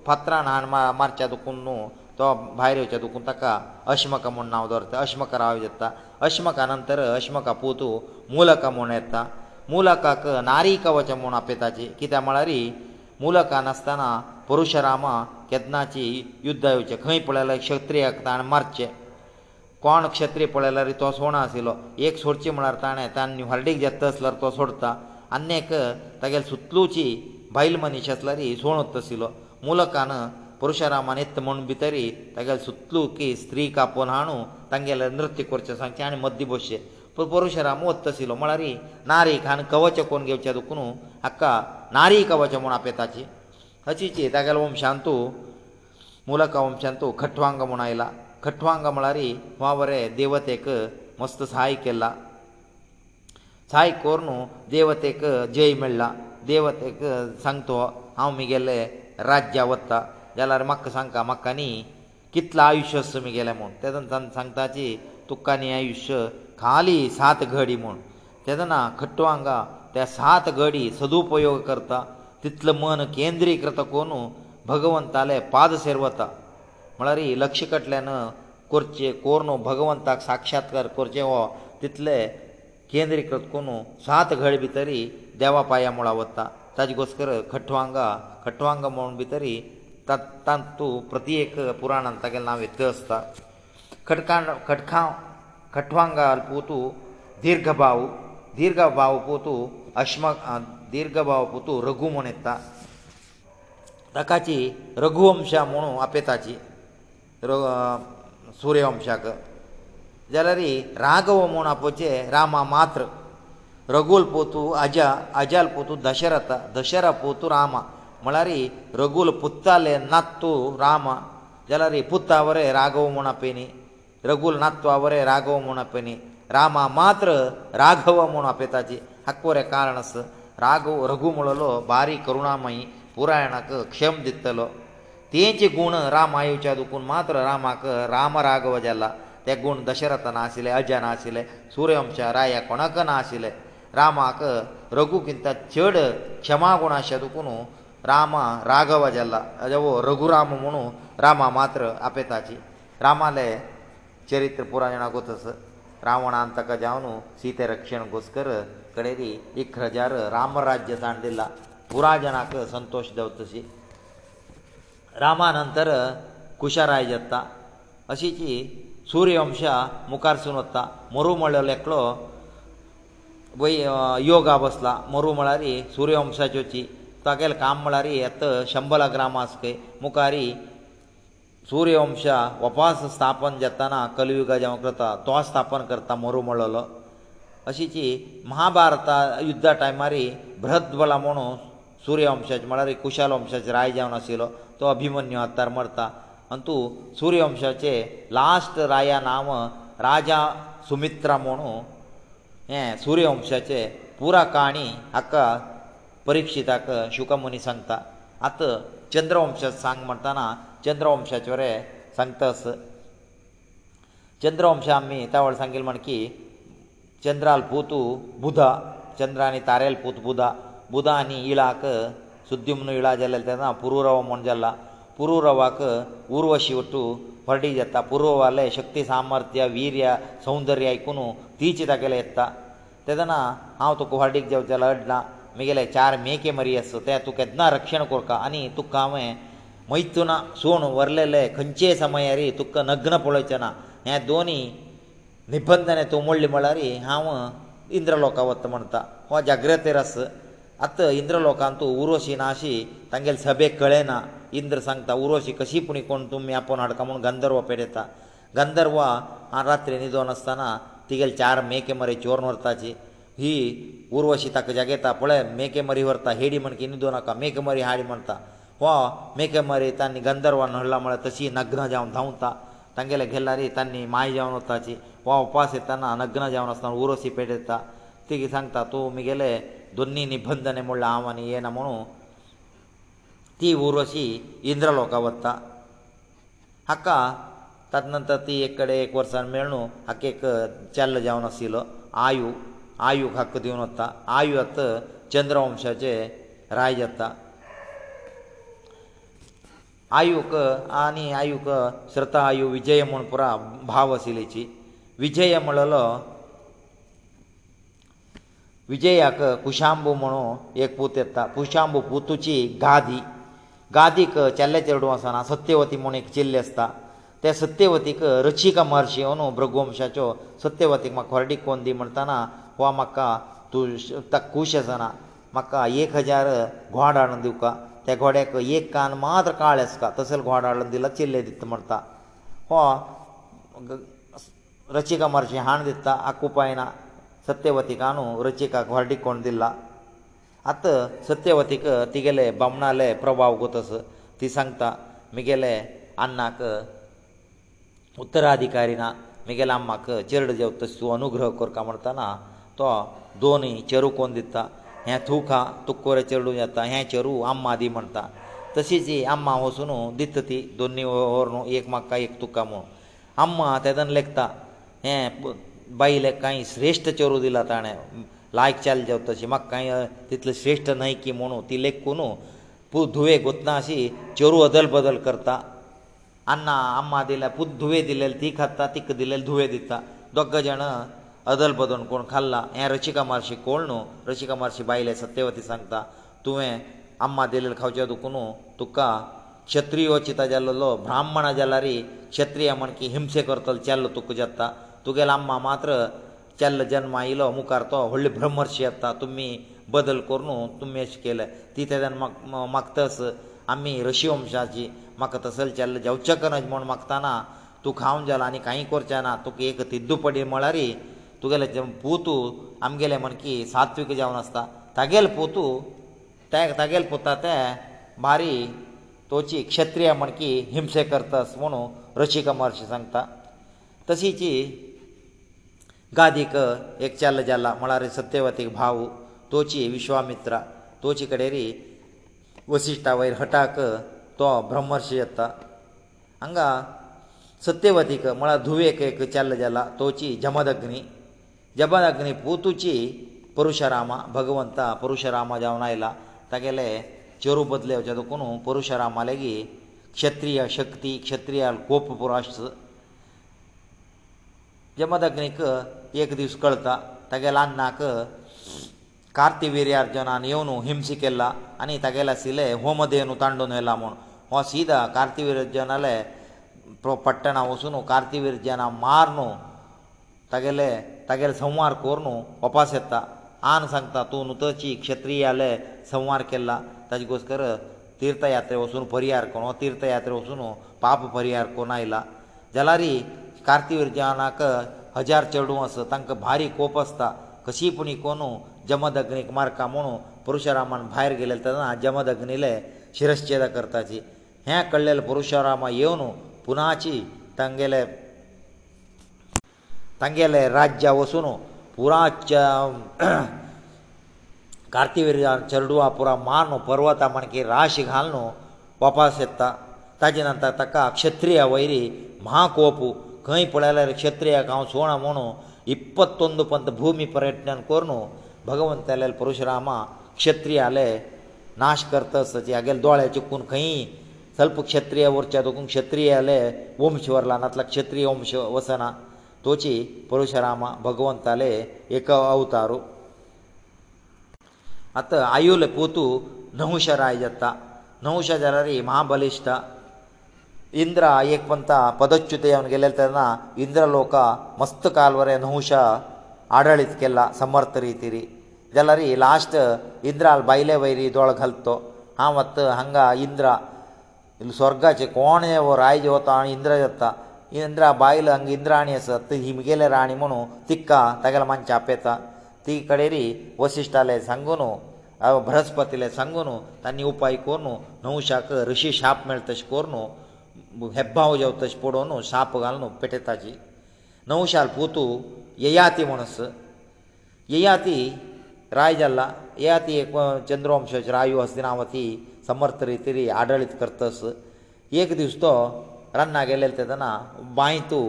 फत्रान हाण मारच्या दुखून न्हू तो भायर येवच्या दुखून ताका अश्मका म्हूण नांव दवरता अश्मका राव येता अश्मका नंतर अश्मका पुतू मुलका म्हूण येता मुलकाक नारी कवच म्हूण आपयताची कित्याक म्हळ्यार मुलाखा नासतना परशुरामा केदनाची युध्दा येवचें खंय पळयल्यार क्षत्रियाक ताणें मारचें कोण क्षत्रीय पळयल्यार तो सोणा आशिल्लो एक सोडचें म्हळ्यार ताणें ताणें निवार्डेक जेत आसल्यार तो सोडता आनी एक तागेल सुतलूची बायल मनीस आसल्यार सोणत आशिल्लो मुलकान परशुरामान येत म्हूण भितर तागेल सुतलू की स्त्री कापोवन हाडूं तांगेलें नृत्य करचें सांगचें आनी मद्दी बसचें पूण परशुरामू वत आशिल्लो म्हळ्यार नारी खान कवचें कोण घेवचें दुखून हाका नारी कवच म्हूण आपेताची हचीची तागेलो वंशांतू मुलक वंशांतू खट्वांग म्हूण आयला खट्वांग म्हळ्यार हो बरे देवतेक मस्त सहाय केला सहाय कोर न्हू देवतेक जय मेळ्ळा देवतेक सांगतो हांव म्हगेले राज्या वत्ता जाल्यार म्हाका सांगता म्हाका न्ही कितलो आयुश्य आस म्हगेलें म्हूण तेदोन सांगताची तुका न्ही आयुश्य खाली सात घडी म्हूण तेदना खट्टू हांगा त्या सात घडी सदुपयोग करता तितलं मन केंद्रीकृत करून भगवंताले पाद सेर वता म्हळ्यार ही लक्ष कटल्यान करचे कोरून भगवंताक साक्षात्कार करचे हो तितले केंद्रीकृत करून सात घळ भितरी देवा पांया मुळा वता ताजे गोस्कर खट्टवांगा खट्टवांगा म्हूण भितरी तातूं प्रत्येक पुराणांत तागेलें नांव येतलें आसता खटका खटखांव खट्टवांगा पोतू दीर्घ भाऊ ದೀರ್ಘಬಾವು ಪೂತು ಅಶ್ಮ ದೀರ್ಘಬಾವು ಪೂತು ರಘುಮಣೇತ ರಕಾಚಿ ರಘುವಂಶಾ ಮುಣು ಅಪೇತಾಚಿ ರ ಸೂರ್ಯವಂಶಕ ಜಲರಿ ರಾಘವಮಣ ಅಪಚೆ ರಾಮಾ ಮಾತ್ರ ರಘುಲ್ ಪೂತು ಆಜ ಆಜಲ್ ಪೂತು ದಶರತ ದಶರ ಪೂತು ರಾಮಾ ಮಳರಿ ರಘುಲ್ ಪುತ್ತಾಲೇ ನತ್ತು ರಾಮಾ ಜಲರಿ ಪುತ್ತಾವರೆ ರಾಘವಮಣಪೇನಿ ರಘುಲ್ ನತ್ತುವರೆ ರಾಘವಮಣಪೇನಿ रामा मात्र राघव म्हूण आपयता जी हाकोरें कारण आसा राघव रघू म्हणलो बारी करुणामयी पुरायणाक क्षम दितलो तेचे गूण रामायुच्या दुखून मात्र रामाक राम राघव जाला ते गूण दशरथ ना आशिल्ले अजा ना आशिल्ले सूर्यवंशा राया कोणाक ना आशिल्ले रामाक रघुकिंत चड क्षमा गूण आशिया दुखून रामा राघव जाला जवो रघुराम म्हणू रामा मात्र आपयताची रामाले चरित्र पुरायणाकूच आसा रावणान ताका जावन सीते रक्षण घुस्कर कडेरी एक हजार रामराज्य जाण दिला पुरा जनाक संतोश देंव तशी रामा नंतर कुशाराय जाता अशीची सूर्यवंशा मुखार सून वता मरू म्हणलेलो एकलो वय योगा बसला मरू म्हळ्यारी सूर्यवंशाच्योची तागेलें काम म्हळ्यारी येत शंबला ग्रामास खंय मुखारी सूर्यवंशा वपास स्थापन जाताना कलियुगा जावं करता तो स्थापन करता मरू म्हणलो अशी जी महाभारता युद्धा टायमारी भ्रद्वला म्हणून सूर्यवंशाचे म्हळ्यार कुशाल वंशाचे राय जावन आशिल्लो तो अभिमन्यू आतार मरता आनी तूं सूर्यवंशाचे लास्ट राया नांव राजा सुमित्रा म्हणून हें सूर्यवंशाचे पुरा काणी हाका परिक्षिताक शुकमुनी सांगता आतां चंद्रवंश सांग म्हणटना ಚಂದ್ರೋಂಶ ಚೋರೆ ಸಂತಸ ಚಂದ್ರೋಂಶಾಮಿ ತಾವಳ್ ಸಂಗೇಲ್ ಮಣಕಿ ಚಂದ್ರал ಭೂತು ಬುಧ ಚಂದ್ರಾನಿ ತಾರел ಭೂತ ಬುಧ ಬುಧಾನಿ ಈಲಾಕ ಸುದ್ಯಮನು ಈಲಾಜಲ್ಲ ತದನ ಪುರುರವಾ ಮಂಜಲ್ಲ ಪುರುರವಾಕ ಊರ್ವಶಿ ಒಟ್ಟು ಹೊರಡಿಯತ್ತಾ ಪೂರ್ವವಾಲೆ ಶಕ್ತಿ ಸಾಮರ್ಥ್ಯ ವೀರ್ಯ ಸೌಂದರ್ಯ ಐಕುನು ತೀಚಿದಾಗಲೆತ್ತ ತದನ ಆತಕ ಹೊರಡಿಕ್ ಜವ ಜಲಡ್ನಾ ಮಿಗಲೇ 4 ಮೇಕೆ ಮರಿಯ ಸತೆ ಅತುಕದನ ರಕ್ಷಣ ಕೋರ್ಕ ಅನಿ ತು ಕಾಮೇ ಮೈತುನ ಸೋನು ಬರಲೇಲೆ ಕಂಚೆ ಸಮಯರಿ ತುಕ್ಕ ನಗ್ನ ಪೊಳೆತನ ಯಾ ದೊನಿ ನಿಬ್ಬಂದನೆ ತು ಮೊಳ್ಳಿ ಮಳರಿ ಹಾವು ಇಂದ್ರಲೋಕವತ್ತ ಮಂತಾ ಓ ಜಾಗ್ರತೆ ರಸು ಅತ್ ಇಂದ್ರಲೋಕಾಂತು 우ರುಷಿ 나ಸಿ ತಂಗೆಲ್ ಸಬೇ ಕಳೆನಾ ಇಂದ್ರ ಸಂಂತಾ 우ರುಷಿ ಕಸಿಪುಣಿ ಕೊಂತು ಮ್ಯಾಪನ್ अड्ಕಮೂನ್ ಗಂಧರ್ವオペತೆ ತ ಗಂಧರ್ವ ಆ ರಾತ್ರಿ ನಿಿದೋನಸ್ತನ ತಿಗಲ್ ಚಾರ ಮೇಕೆ ಮರಿ ಚೋರ್ನ ವರ್ತಾಜಿ ಹಿ 우ರುಷಿ ತಕ ಜಗೇತಾ ಪೊಳೆ ಮೇಕೆ ಮರಿ ವರ್ತ ಹೆಡಿ ಮನ್ಕ ಇನಿโดನಕ ಮೇಕೆ ಮರಿ ಹಾಡಿ ಮಂತಾ वा मेके मरे तांणी गंधर्वान हडला म्हळ्यार तशी नग्न जावन धांवता तांगेले गेल्ला रे तांणी माय जावन वताची वा उपास येताना नग्न जावन आसतना उरोसी पेट येता तिगी सांगता तूं म्हगेले दोनी निबंधने म्हणलां हांव आनी येना म्हणू ती उरोशी इंद्रलोका वता हाका ताज नंतर ती एक कडेन एक वर्सान मेळणू हाका एक चल्ल जावन आशिल्लो आयू आयूक हक्क दिवन वता आयू आतां चंद्रवंशाचे राय जाता आयुक आनी आयुक श्रता आयु विजय म्हूण पुरा भाव आशिल्लीची विजय म्हणलो विजयाक कुशांबू म्हणू एक पूत येता कुशांबू पुतूची गादी गादीक चेल्ले चेडूं आसना सत्यवती म्हूण एक चिल्ली आसता त्या सत्यवतीक रचिका महर्शी अंदू भृगवंशाच्यो सत्यवतीक म्हाका हरडीक कोन दी म्हणटना हो म्हाका तूं ताका कुश आसना म्हाका एक हजार घोड हाडून दिवका त्या घोड्याक एक कान मात्र काळ आसता तसले घोडो हाडून दिला चिल्ले दिता म्हणटा हो रचिका म्हर्शी हाण दिता आकू पायना सत्यवतीकानू रचिका घोरडीक कोण दिला आतां सत्यवतीक तिगेले बामणाले प्रभाव कोतस ती सांगता म्हगेले अन्नाक उत्तराधिकारी ना म्हगेल्या आम्माक चेरडो जेवता तूं अनुग्रह करता म्हणटना तो दोनी चेरू कोण दिता हे थूक हा तुक्को रे चेडू येता हे चेरू आम्मा दी म्हणटा तशीच ही आम्मा वचून दित ती दोनी ओर न्हू एक म्हाका एक तुका म्हूण आम्मा तेदन लेखता हे बायले कांय श्रेश्ठ चेरू दिला ताणें लायक चल जेव तशी म्हाका कांय तितले श्रेश्ठ न्हय की म्हणू ती लेखून पू धुवे गोतना अशी चेरू अदल बदल करता अन्ना आम्मा दिल्या पूत धुवे दिलेले ती खाता तिका दिलेले धुवे दिता दोग जाणां अदल बदल कोण खाल्ला हे रचिका मार्शी कोण न्हू रचिका मार्शी बायले सत्यवती सांगता तुवें आम्मा दिलेले खावचे दुखून तुका क्षत्रीय चिता जाल्लो ब्राह्मणा जाल्यार क्षत्रीय म्हण की हिंसे करतलो चेल्लो तुका जाता तुगेलो आम्मा मात्र चेल्लो जल्म आयलो मुखार तो व्हडले ब्रह्मर्शी येता तुमी बदल करून तुमी अशें केले ती तेदान मागतस आमी रशी वंशाची म्हाका तसले चेल्लो जेवचे कनज म्हूण मागताना तूं खावन जालो आनी कांय करचें ना तुका एक तिद्दू पडी म्हळ्यारी तुगेले पोतू आमगेले म्हण की सात्वीक जेवण आसता तागेले पोतू तागेले पोता ते बारी तोची क्षत्रीय म्हण की हिंसे करतास म्हणू रशिका महर्शी सांगता तशीची गादीक एक चल्ल जाला म्हळ्यार सत्यवतीक भाऊ तोची विश्वामित्रा तोचे कडेरी वसिश्टा वयर हटाक तो ब्रह्मर्शी येता हांगा सत्यवतीक म्हळ्यार धुवेक एक चल्ल जाला तोची जमदग्नी जबदाग्नी पोतूची परुशरामा भगवंत परुशरामा जावन आयला तागेले चेरू बदले वचे दुखून परुशरामा लेगीत क्षत्रीय शक्ती क्षत्रियाल कोप पुराश जमदग्नीक एक दीस कळटा तागेल्या अन्नाक कार्तिवीर्यार्जुनान येवन हिंसा केला आनी तागेले आशिल्ले होमदेनू तांडून व्हेला म्हूण हो सीदा कार्तिवीर्यार्जुनाले पट्टणा वचून कार्तिवीर्यार्जुना मारून तागेले तागेले संवार कोर न्हू वपास येता आन सांगता तूं नुतची क्षत्रीय आले संवार केला ताजे घोस्कर तीर्थयात्रे वचून परिहार कोण तीर्थयात्रे वचून पाप परिहार कोण आयला जाल्यारय कार्तिवर्जनाक हजार चेडूं आसा तांकां भारी कोप आसता कशी पूण कोण जमदग्नीक मारका म्हणू परशुरामान भायर गेले तेन्ना जमदग्नीले शिरश्छेद करताची हें कळलेले परशुरामा येवन पुनाची तांगेले तांगेले राज्या वचून पुराच कार्तिवीर चरडुआ पुरो मारून पर्वता म्हणकी राश घालून वपास येता ताजे नंतर ताका क्षत्रिय वैरी महाकोप खंय पळयल्यार क्षत्रियाक हांव सोण म्हणू इप्पतोंद पंत भुमी पर्यटन करून भगवंताले परशुरामा क्षत्रियाले नाश करता हागेले दोळे चुकून खंय स्वल्प क्षत्रिय उरचे दुखून क्षत्रियाले वंश वरला नातला क्षत्रिय वंश वसना ತೋಚಿ ಪುರಶರಾಮ ಭಗವಂತale ಏಕ ಅವತಾರು ಅತ ಆಯೋಲ ಪೋತು ನೌಶರಾಯಜತ್ತ ನೌಶಜರರಿ ಮಹಾಬಲಿಸ್ತಾ ಇಂದ್ರ ಆಯೆಕವಂತ ಪದಚ್ಚುತೆ ಅವನಿಗೆ ಎಲ್ಲ ಹೇಳ್ತಾರಾ ಇಂದ್ರಲೋಕ ಮಸ್ತ ಕಾಲವರ ನೌಶ ಆಡಳಿಸಕೆಲ್ಲ ಸಮರ್ಥ ರೀತಿರಿ ಇದೆಲ್ಲರಿ ಲಾಸ್ಟ್ ಇಂದ್ರ ಆಲ್ ಬಯಲೇ ವೈರಿ ಇಡೊಳಗೆ ಹಲ್ತೋ ಆ ಮತ್ತೆ ಹಂಗಾ ಇಂದ್ರ ಇಲ್ಾ ಸ್ವರ್ಗಾಚೇ ಕೋಣೆಯೆವ ರಾಜ್ಯವೋತ ಆ ಇಂದ್ರಯತ್ತಾ इंद्रा बायल हांगा इंद्राणी आसा ती हिमगेले राणी म्हणू तिका तागेले मानचे आपयता ती कडेरी वशिश्टाले सांगून बृहस्पतीले सांगून तांणी उपाय करून नवशाक ऋशी शाप मेळ तशें करून हेब्बाव जेव तशें पडून शाप घालून पेटयताची नवशाल पोतू ययाती म्हणस ययाती राय जाल्ला ययाती एक चंद्रवंशाचे रायू हस्तिनावती समर्थ रितीरी आडळीत करतस एक दीस तो रान्नां गेलेले तेदना बांयतू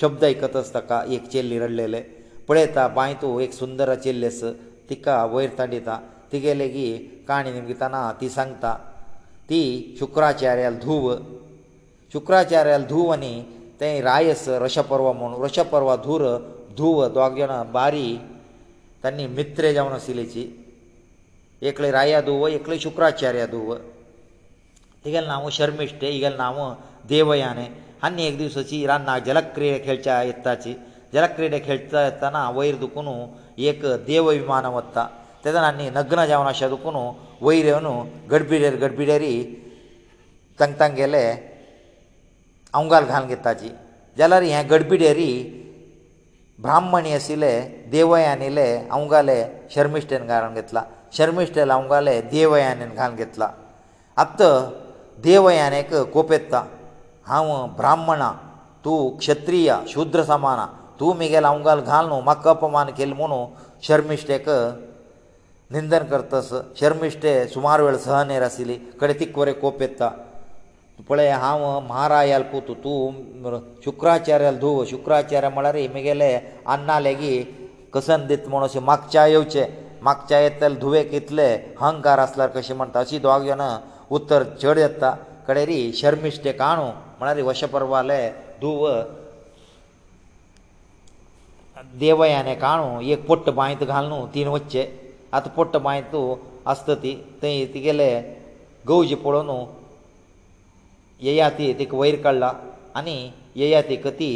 शब्द आयकत आस ताका एक चेल्ली रडलेले पळयता बांयतू एक सुंदर चेल्ली आस तिका वयर ताडिता तिगेले की काणी निमगिताना ती सांगता ती शुक्राचार्याल धूव शुक्राचार्याल धूव आनी ते रायस रशपर्व म्हूण रशपर्व धूर धूव दोग जाण बारी तांणी मित्रे जावन आशिल्लेची एकले राया धूव एकले शुक्राचार्या धूव तिगेलें नांव शर्मिश्ट इगेलें नांव देवयाने आनी एक दीस अशी रान्नाक जलक्रिडे खेळच्या येताची जलक्रिडे खेळटा येताना वयर दुखून एक देव विमान वता तेदान आनी नग्न जावन अशें दुखून वयर येवन गडबिडेर गडबिडेरी तांक तांगेले अवंगाल घालून घेताची जाल्यार हे गडबिडेरी ब्राह्मणी आशिल्ले देवयानीले अवंगाले शर्मिश्टेन घालून घेतला शर्मिश्टेल अवंगाले देवयानीन घालून घेतला आत्त देवयानेक कोप येता हांव ब्राह्मणा तूं क्षत्रिया शुद्र समाना तूं म्हगेलो अंगाल घाल न्हू म्हाका अपमान केलो म्हणू शर्मिश्टेक निंदन करतास शर्मिश्टे सुमार वेळ सहनेर आशिल्ली कडे ती कोरे कोप येता पळय हांव महाराजाल पूत तूं शुक्राचार्याल धूव शुक्राचार्य म्हळ्यार म्हगेले अन्ना लेगीत कसन दित म्हणून अशें मागच्या येवचें मागच्या येतल्या धुवेक इतले अहंकार आसल्यार कशें म्हणटा अशी दोग जाणां उत्तर चड येता कडेरी शर्मिश्टे काणू म्हळ्यार वशपर्वाले धुव देवयाने काणू एक पोट्ट बांयत घालनू तीन वच्चे आतां पोट्ट बांयत आसत ती थंय तिगेले गौजी पळोवन येयाती तिका वयर काडला आनी येयातीक ती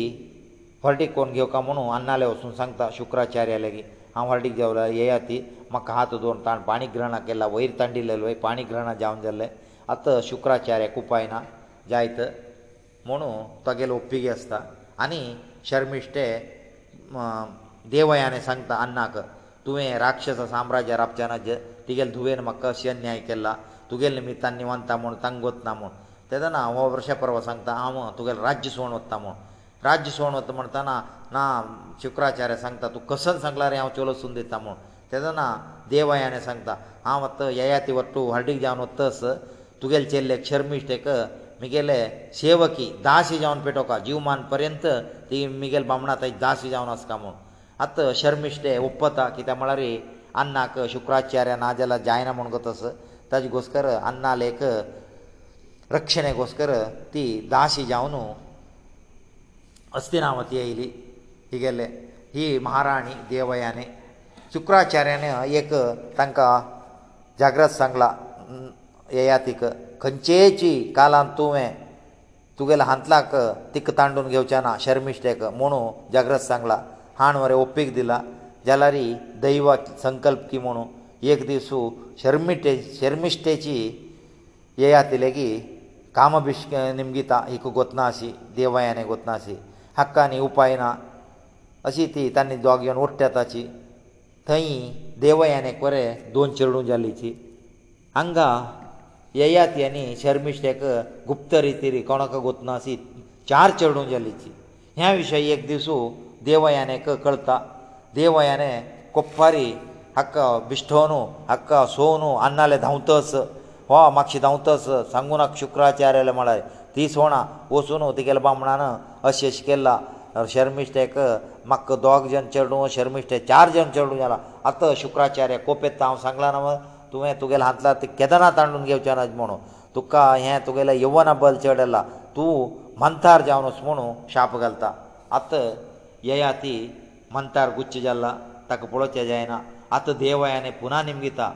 फर्टीक कोण घेवका म्हणून अन्नाले वचून सांगता शुक्राचार्या लेगीत हांव हर्डीक देवला येया ती म्हाका हात दोन ताण पाणी ग्रहणा केला वयर तांडिल्लो पाणी ग्रहणां जावन जाल्लें आतां शुक्राचार्याक उपाय ना जायत म्हणून तोगेले ओप्पीगे आसता आनी शर्मिश्टे देवयाने सांगता अन्नाक तुवें राक्षस साम्राज्य राबच्याना जे तुगेले धुवेन म्हाका अशी अन्याय केला तुगेले निमित्तान निवांता म्हूण तांगोत ना म्हूण तेदना हो वृषपर्व सांगता हांव तुगेलें राज्य सोवण वता म्हूण राज्य सोवण वता म्हणटना ना शुक्राचार्य सांगता तूं कसत सांगला रे हांव चलोसून दिता म्हूण तेदना देवयाने सांगता हांव आतां ययाती वट्टू हार्डीक जावन वतस तुगेले चेल्लेक शर्मिश्टेक मुगेले सेवकी दासी जावन पेटोवपाक जीवमान पर्यंत ती मुगेल बामणां थंय दासी जावन आसता म्हूण आतां शर्मिश्टे ओपता कित्याक म्हळ्यार अन्नाक शुक्राचार्य ना जाल्यार जायना म्हूण कोत ताजे घोस्कर अन्नालेक रक्षणे घोस्कर ती दासी जावन अस्तिनावती येयली ही गेले ही महाराणी देवयाने शुक्राचार्यान एक तांकां जाग्रत सांगला येयातीक खंयचेची कालान तुवें तुगेल्या हांतलाक तिक तांडून घेवचें ना शर्मिश्टेक म्हुणू जाग्रत सांगला हाण मरे ओपीक दिला जाल्यार दैवा संकल्प की म्हुणू एक दिसू शर्मिटे शर्मिश्टेची येयातिले की कामभिश्क निमगिता हीक गोतनासी देवयाने गोतनासी हक्कानी उपाय ना अशी ती तांणी दोग येवन ओडट्या ताची थंय देवयाने खरें दोन चेडूं जालीची हांगा येयात येनी शर्मिश्टेक गुप्त रितीरी कोणाक गोतना अशी चार चेडूं जालीची ह्या विशयी एक दिसू देवयाने कळटा देवयाने कोप्पारी हक्का बिश्टोनू हक्का सोनू अन्नाले धांवतस हो मातशें धांवतस सांगू नाक शुक्राचार्यले म्हळ्यार ती सोणा वचून तुगेले बामणान अशें अशें केलां शर्मिश्टेक म्हाका दोग जन चेडूं शर्मिश्टे चार जन चेडूं जाला आतां शुक्राचार्य कोप येता हांव सांगलां ना तुवें तुगेले हातला ते केदारनाथ हाडून घेवचे नाज म्हणू तुका हें तुगेले यवना बल चडला तूं मंथार जावन वस म्हणू शाप घालता आत ययाती मंथार गुच्च जाल्ला ताका पळोवचें जायना आत देवयाने पुना निमगिता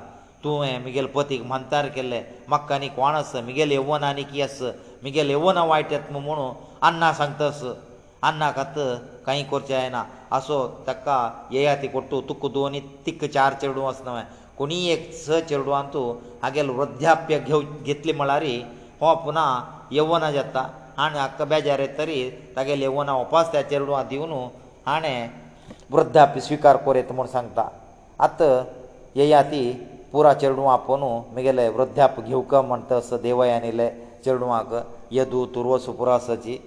तुवें मुगेल पतीक मंथार केल्ले म्हाका आनी कोण आस मुगेल यवना आनी की आस मुगेल यवना वायट येत म्हणू अन्ना सांगतास अन्नाक आत कांय करचें जायना असो ताका ययाती कोट्टू तुक दोनी तिक्क चार चेडूं वस नवें कोणीय एक स चेडूं आसा तूं हागेलो वृद्ध्याप्य घेव घेतले म्हळ्यार हो पुना येवना जाता आनी हक्क बेजार येतरी तागेले येवना वपास त्या चेडवां दिवन हाणें वृद्ध्याप्य स्विकार करीत म्हूण सांगता आत येया ती पुरा चेडवां आपोवनू म्हगेले वृद्ध्याप घेवक म्हणटा असो देवयान येयले चेडवांक येदू तुर्वसु पुरासाची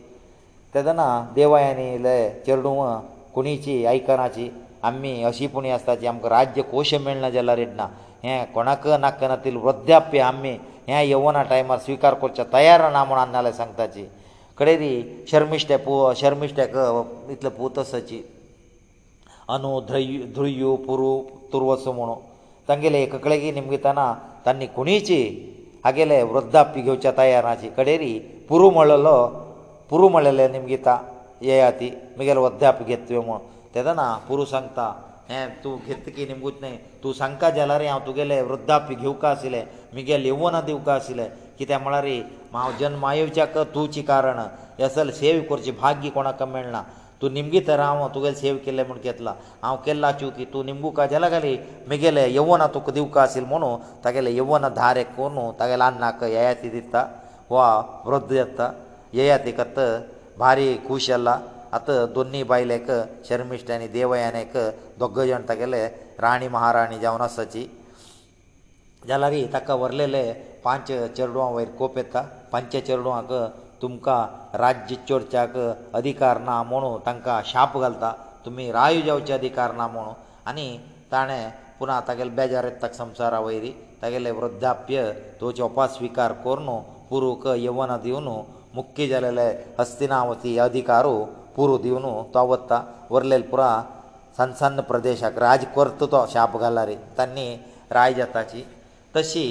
तेदना देवयान येयले चेडवां कोणीची आयकनाची आमी अशी पुणी आसता जी आमकां राज्य कोश मेळना जाल्यार रेडना हें कोणाक नाका तील वृद्धाप्य आमी हें यवना टायमार स्विकार करचें तयार ना म्हूण आनी जाल्यार सांगताची कडे दी शर्मिश्टे पू शर्मिश्टेक इतले पुतसाची अनु ध्रय ध्रुयु पुरु तुर्वसु म्हुणू तांगेले एक कडेगी निमगिताना तांणी कुणीची हागेले वृद्धाप्य घेवच्या तयाराची कडेरी पुरू म्हणलेलो पुरू म्हणलेले निमगिता येया ती मुगेले वृद्धाप्य घेतवे म्हूण तेदा ना पुरू सांगता हे तूं घेतकी की निमगूच न्हय तूं सांगता जाल्यार हांव तुगेले वृद्धापी घेवका आशिल्ले मुगे लिवना दिवका आशिल्ले कित्याक म्हळ्यार हांव जन्म आयोच्याक तुची कारण येसल सेव करची भाग्य कोणाक मेळना तूं निमगी तर हांव तुगेले सेव केल्ले म्हूण घेतला हांव केल्ला चुकी तूं निमगू का जाला घाली मुगेले यवना तुका दिवका आशिल्ले म्हणू तागेले यवना धारे कोण तागेले अन्नाक येयाती दिता वा वृद्ध येता येयाती कत्त भारी खूश जाला आतां दोनी बायलेक शर्मिश्ट आनी देवयानेक दोग जाण तागेले राणी महाराणी जावन आसाची जाल्यार ताका व्हरलेले पांच चेडवां वयर कोप येता पांच चेडवांक तुमकां राज्य चोरच्याक अधिकार ना म्हणून तांकां शाप घालता तुमी राय जावचे अधिकार ना म्हणून आनी ताणें पुना तागेले बेजार येता संवसारा वयरी तागेले वृद्धाप्य तुवचे उपासविकार करून पुरूक यवन दिवन मुख्य जालेले हस्तिनावती अधिकारू पुरो दिवन तो वता उरलेलो पुरो सन सन्न प्रदेशाक राज करता तो शाप घाला रे तांणी राय जाताची तशी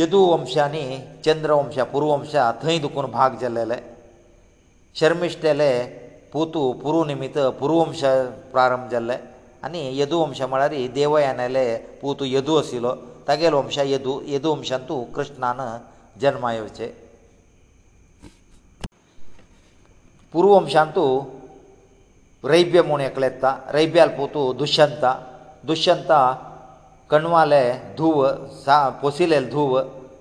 यदुवंशांनी चंद्रवंशा पुरुवंशा थंय दुखून भाग जाल्लेले शर्मिश्टेले पुतू पुरु निमित्त पुरुवंश प्रारंभ जाल्ले आनी यदुवंशा म्हळ्यार देवयानेले पुतू यदू आशिल्लो तागेलो वंशा यदू यदुवंशांतू कृष्णान जल्मा येवचें ಪುರುವಾಂಶಂತು ರೈಭ್ಯಮೋಣೇಕಲೇತ್ತಾ ರೈಬ್ಯಾಲ್ ಪೋತು ದುಶ್ಯಂತ ದುಶ್ಯಂತ ಕಣ್ವಾಲೆ ಧುವ ಸಾ ಪೋಸಿಲೇಲ್ ಧುವ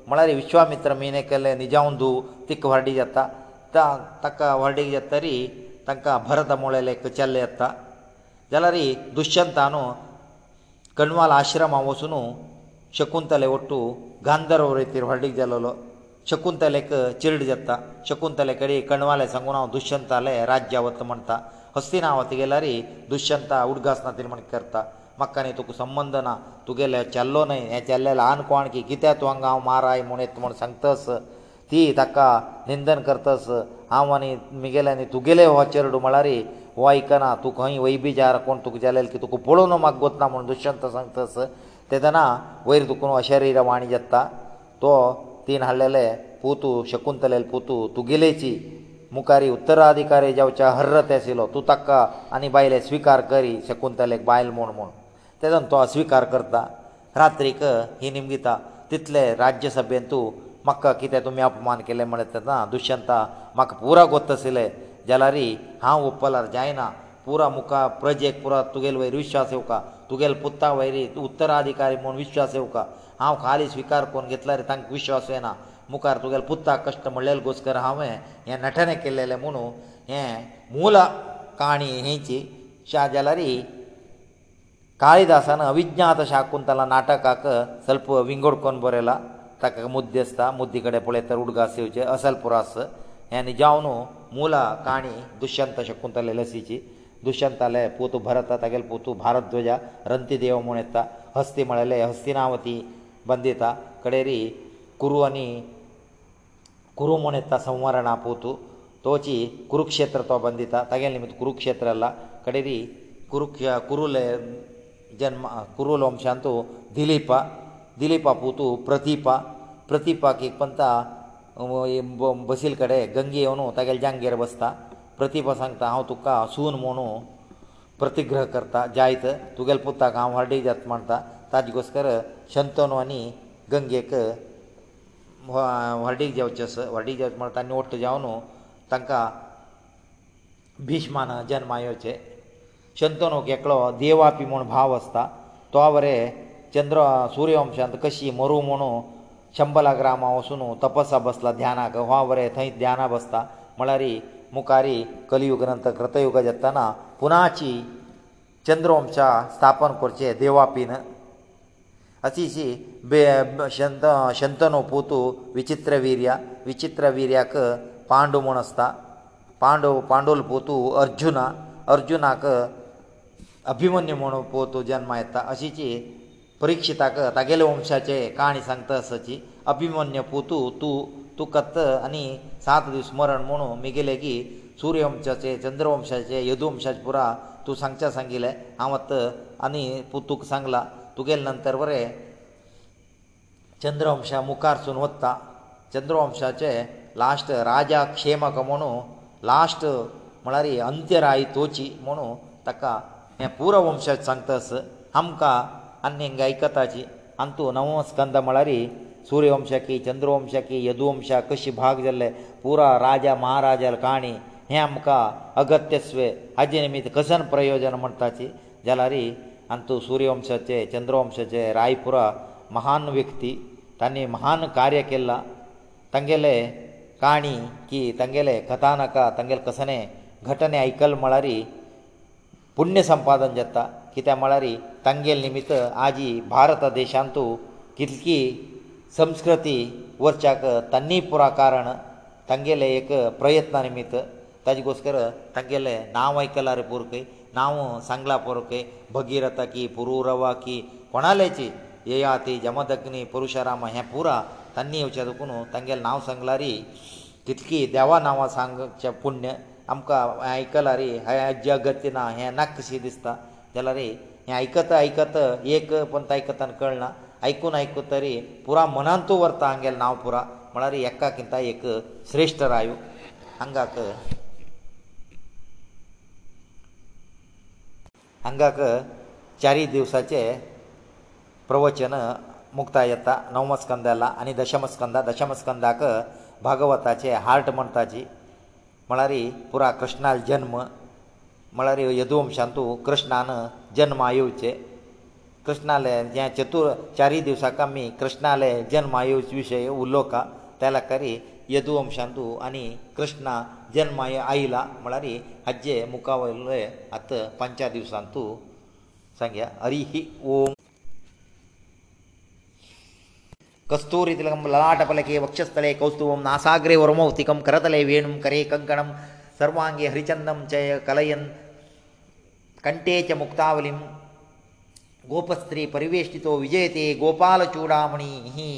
ಮಳಾರಿ ವಿಶ್ವಾಮಿತ್ರ ಮಿನೇಕಲೇ ನಿಜಾوندು ತಿಕ್ ವರಡಿ ಜಾತ್ತಾ ತಂಕ ವರಡಿ ಗೆತ್ತರಿ ತಂಕ ભરತ ಮೊಳೆಲೆ ಕಚಲ್ಲೆತ್ತಾ ಜಲರಿ ದುಶ್ಯಂತನ ಕಣ್ವಾಲ ಆಶ್ರಮವಸುನು ಶಕುಂತಲೆ ಒಟ್ಟು ಗಂಧರವ ರೈತರಿ ಹೊರಡಿ ಗೆಲ್ಲಲೋ शकुंतलेक चिरड जाता शकुंतले कडेन कणवाले सांगून हांव दुश्यंताले राज्य वत म्हणटा हस्तिनावत गेल्यार दुश्यंता उडगास ना तिणें म्हण करता म्हाका न्ही तुका संबंद ना तुगेले चल्लो न्हय हें चल्ले ल्हान कोण की कित्याक तूं हांगा हांव माराय म्हूण येता म्हूण सांगतस ती ताका निंदन करतस हांव आनी म्हगेले आनी तुगेले हो चेरडू म्हळ्यार हो आयकना तूं खंय वैबिजार कोण तुका जालें की तुका पळोवन म्हाका गोतना म्हूण दुश्यंत सांगतस तेदना वयर दुखून अशरिरवाणी जाता तो तीन हाडलेले पुतू शकुंतलेल पुतू तुगेलेची मुखारी उत्तराधिकारी जावच्या हर्र तेसिलो तूं ताका आनी बायले स्विकार करी शकुंतलेक बायल म्हूण म्हूण तेदोन तो अस्विकार करता रात्रीक ही निमगीता तितले राज्यसभेन तूं म्हाका कितें तुमी अपमान केले म्हणत तेदा दुश्यंता म्हाका पुरो गोत्त आशिल्ले जाल्यार हांव ओप्पलार जायना पुरा मुखार प्रजेक पुरा तुगेले वयर विश्वास येवका तुगेले पुत्ता वयरी उत्तराधिकारी म्हूण विश्वास येवका हांव खाली स्विकार करून घेतला रे तांकां विश्वास येना मुखार तुगेले पुत्ताक कश्ट म्हणलेलो घोस्कर हांवें हें नटने केल्लेलें म्हुणू हें मूल काणी हेंची च्या जाल्यार ही काळिदासान अविज्ञात शाकुंतला नाटकाक स्वल्प विंगड करून बरयला ताका मुद्दे आसता मुद्दे कडेन पळय तर उडगास येवचे असल पुरास हें जावन मुला काणी दुश्यंत शकुंतले लसीची दुश्यंताले पुतू भरता तागेले पुतू भारद्वजा रंतीदेव म्हूण येता हस्ती म्हळ्ळेले हस्तिनावती ಬಂದಿತ ಕಡೆರಿ ಕುರುವನಿ ಕುರುಮೋನೆ ತ ಸಂವರಣಾಪೂತ ತೋಚಿ ಕುರುಕ್ಷೇತ್ರತ ಬಂದಿತ ತಗೇಲಿ ನಿಮ್ಮ ಕುರುಕ್ಷೇತ್ರ ಅಲ್ಲ ಕಡೆರಿ ಕುರುಖ ಕುರುಲೇ ಜನ್ಮ ಕುರುಲೋಂ ಶಾಂತು ದಿಲೀಪ ದಿಲೀಪ ಪೂತ ಪ್ರತೀಪ ಪ್ರತಿಪಾಕೆಂತ ಓ ಬಸಿಲ್ ಕಡೆ ಗಂಗಿ ಯವನು ತಗೇಲ್ ಜಾಂಗಿರೆ ಬಸತ ಪ್ರತಿಪ ಸಂಂತ ಹೌತು ಕಾಸುನ ಮೋನೋ પ્રતિગ્રહ કરતા જાયત તુગલપત્તા ગામ વાડી જાત મંતા તાજી ગોસ્કર શંતનવ અને ગંગેક હરડી જે વચ્ચે વાડી જે મંતા ની ઓટ જાવનો તંકા ભીષ્માન જન્માયો છે શંતનવ કેકળો દેવાપીમણ ભાવસ્તા તો ઓરે ચંદ્ર સૂર્યવંશ અંત કશી મરુમણો ચેમ્બલા ગ્રામ આવશેનો તપસા બસલા ધાના કો વાવરે થઈ ધાના બસતા મળારી મુકારી કળિયુગ અંત કૃતયુગ જતના पुनाची चंद्र वंशा स्थापन करचे देवापीन अशी जी बे शंत शंतनो पोतू विचित्र वीर्या विचित्र वीर्याक पांडू म्हूण आसता पांडू पांडोल पोतू अर्जुना अर्जुनाक अभिमन्यू म्हूण पोतू जल्मा येता अशीची परिक्षिताक तागेले वंशाचे काणी सांगता असची अभिमन्यू पोतू तूं तुकत आनी सात दीस मरण म्हुणू मिगेले की सूर्यवंशाचे चंद्रवंशाचे यदुवंशाचे पुरा तूं सांगचें सांगिल्लें हांव आतां आनी पूण तुका सांगलां तुगेले नंतर बरें चंद्रवंशा मुखार सून वत्ता चंद्रवंशाचे लास्ट राजा क्षेमक म्हणू लास्ट म्हळ्यार अंत्यराय तोची म्हणू ताका हें पुरवंशाचे सांगतास आमकां आनी हिंगा आयकताची आनी तूं नवो स्कंद म्हळ्यार सूर्यवंशाकी चंद्रवंशाकी यदुवंशा कशी भाग जाल्ले पुरा राजा महाराजाले काणी हें आमकां अगत्यस्वे हाजे निमित्त कसन प्रयोजन म्हणटाची जाल्यार आनी तूं सुर्यवंशाचे चंद्रवंशाचे रायपुरा महान व्यक्ती तांणी महान कार्य केलां तांगेले काणी की तांगेले कथानकां तांगेले कसले घटने आयकल म्हळ्यार पुण्य संपादन जाता कित्याक म्हळ्यार तांगेले निमित्त आजी भारत देशांतू कितकी संस्कृती वरच्याक तांणी पुराय कारण तांगेले एक प्रयत्ना निमित्त ताजे घोस्कर तांगेले नांव आयकलां रे पुरकय नांव सांगलां पुरकय भगिरथा की पुरुरवा की कोणालेची येया ती जमदग्नी पुरुशाराम हे पुरा तांणी येवच्या दुखून तांगेले नांव सांगलां रे तितकी देवा नांवां सांगचे पुण्य आमकां हें आयकलां रे हे जगती ना हे नाक कशी दिसता जाल्यार रे हे आयकत आयकत एक पंत आयकता कळना आयकून आयकून तरी पुरा मनांतू व्हरता हांगेलें नांव पुरा म्हळ्यार एकाकिंता एक श्रेश्ठ रायू हांगाक हांगाक चारी दिवसाचे प्रवचन मुक्ता येता नवम स्कंदाला आनी दशम स्कंदा दशम स्कंदाक भागवताचे हार्ट म्हणटाची म्हळ्यार पुरा कृष्णा जन्म म्हळ्यार यदुवंशांतू कृष्णान जन्मा येवचे कृष्णालय हे चतुर चारी दिवसाक आमी कृष्णालय जन्मा येवचे विशय उलोवका त्या लागारी यदुवंशांतू आनी कृष्णा ಜನ್ಮಾಯ ಐಲಾ ಮಳರಿ ಹಜ್ಜೆ ಮುಕಾವೆ ಲೇ ಅತ ಪಂಚಾ ದಿವಸಂತು ಸಂಘಯ ಅರಿಹಿ ಓಂ ಕಸ್ತೂರಿ ದಿಲಂ ಲಾಟಪಲಕೇ ವಕ್ಷಸ್ಥಲೇ ಕೌಸ್ತುಭಂ 나ಸಾಗ್ರೇ ವರಮೌತಿಕಂ ಕರತಲೇ ವೇಣುಂ ಕರೇ ಕಂಗಣಂ ಸರ್ವಾಂಗಿ ಹರಿಚಂದಂ ಚಯ ಕಲಯಂ ಕಂಟೇ ಚ ಮುಕ್ತಾವಲಿಂ ಗೋಪಸ್ಥรี ಪರಿವೇಶಿತೋ ವಿಜಯೇತೇ ಗೋಪಾಲ ಚೂಡಾಮಣಿಹಿ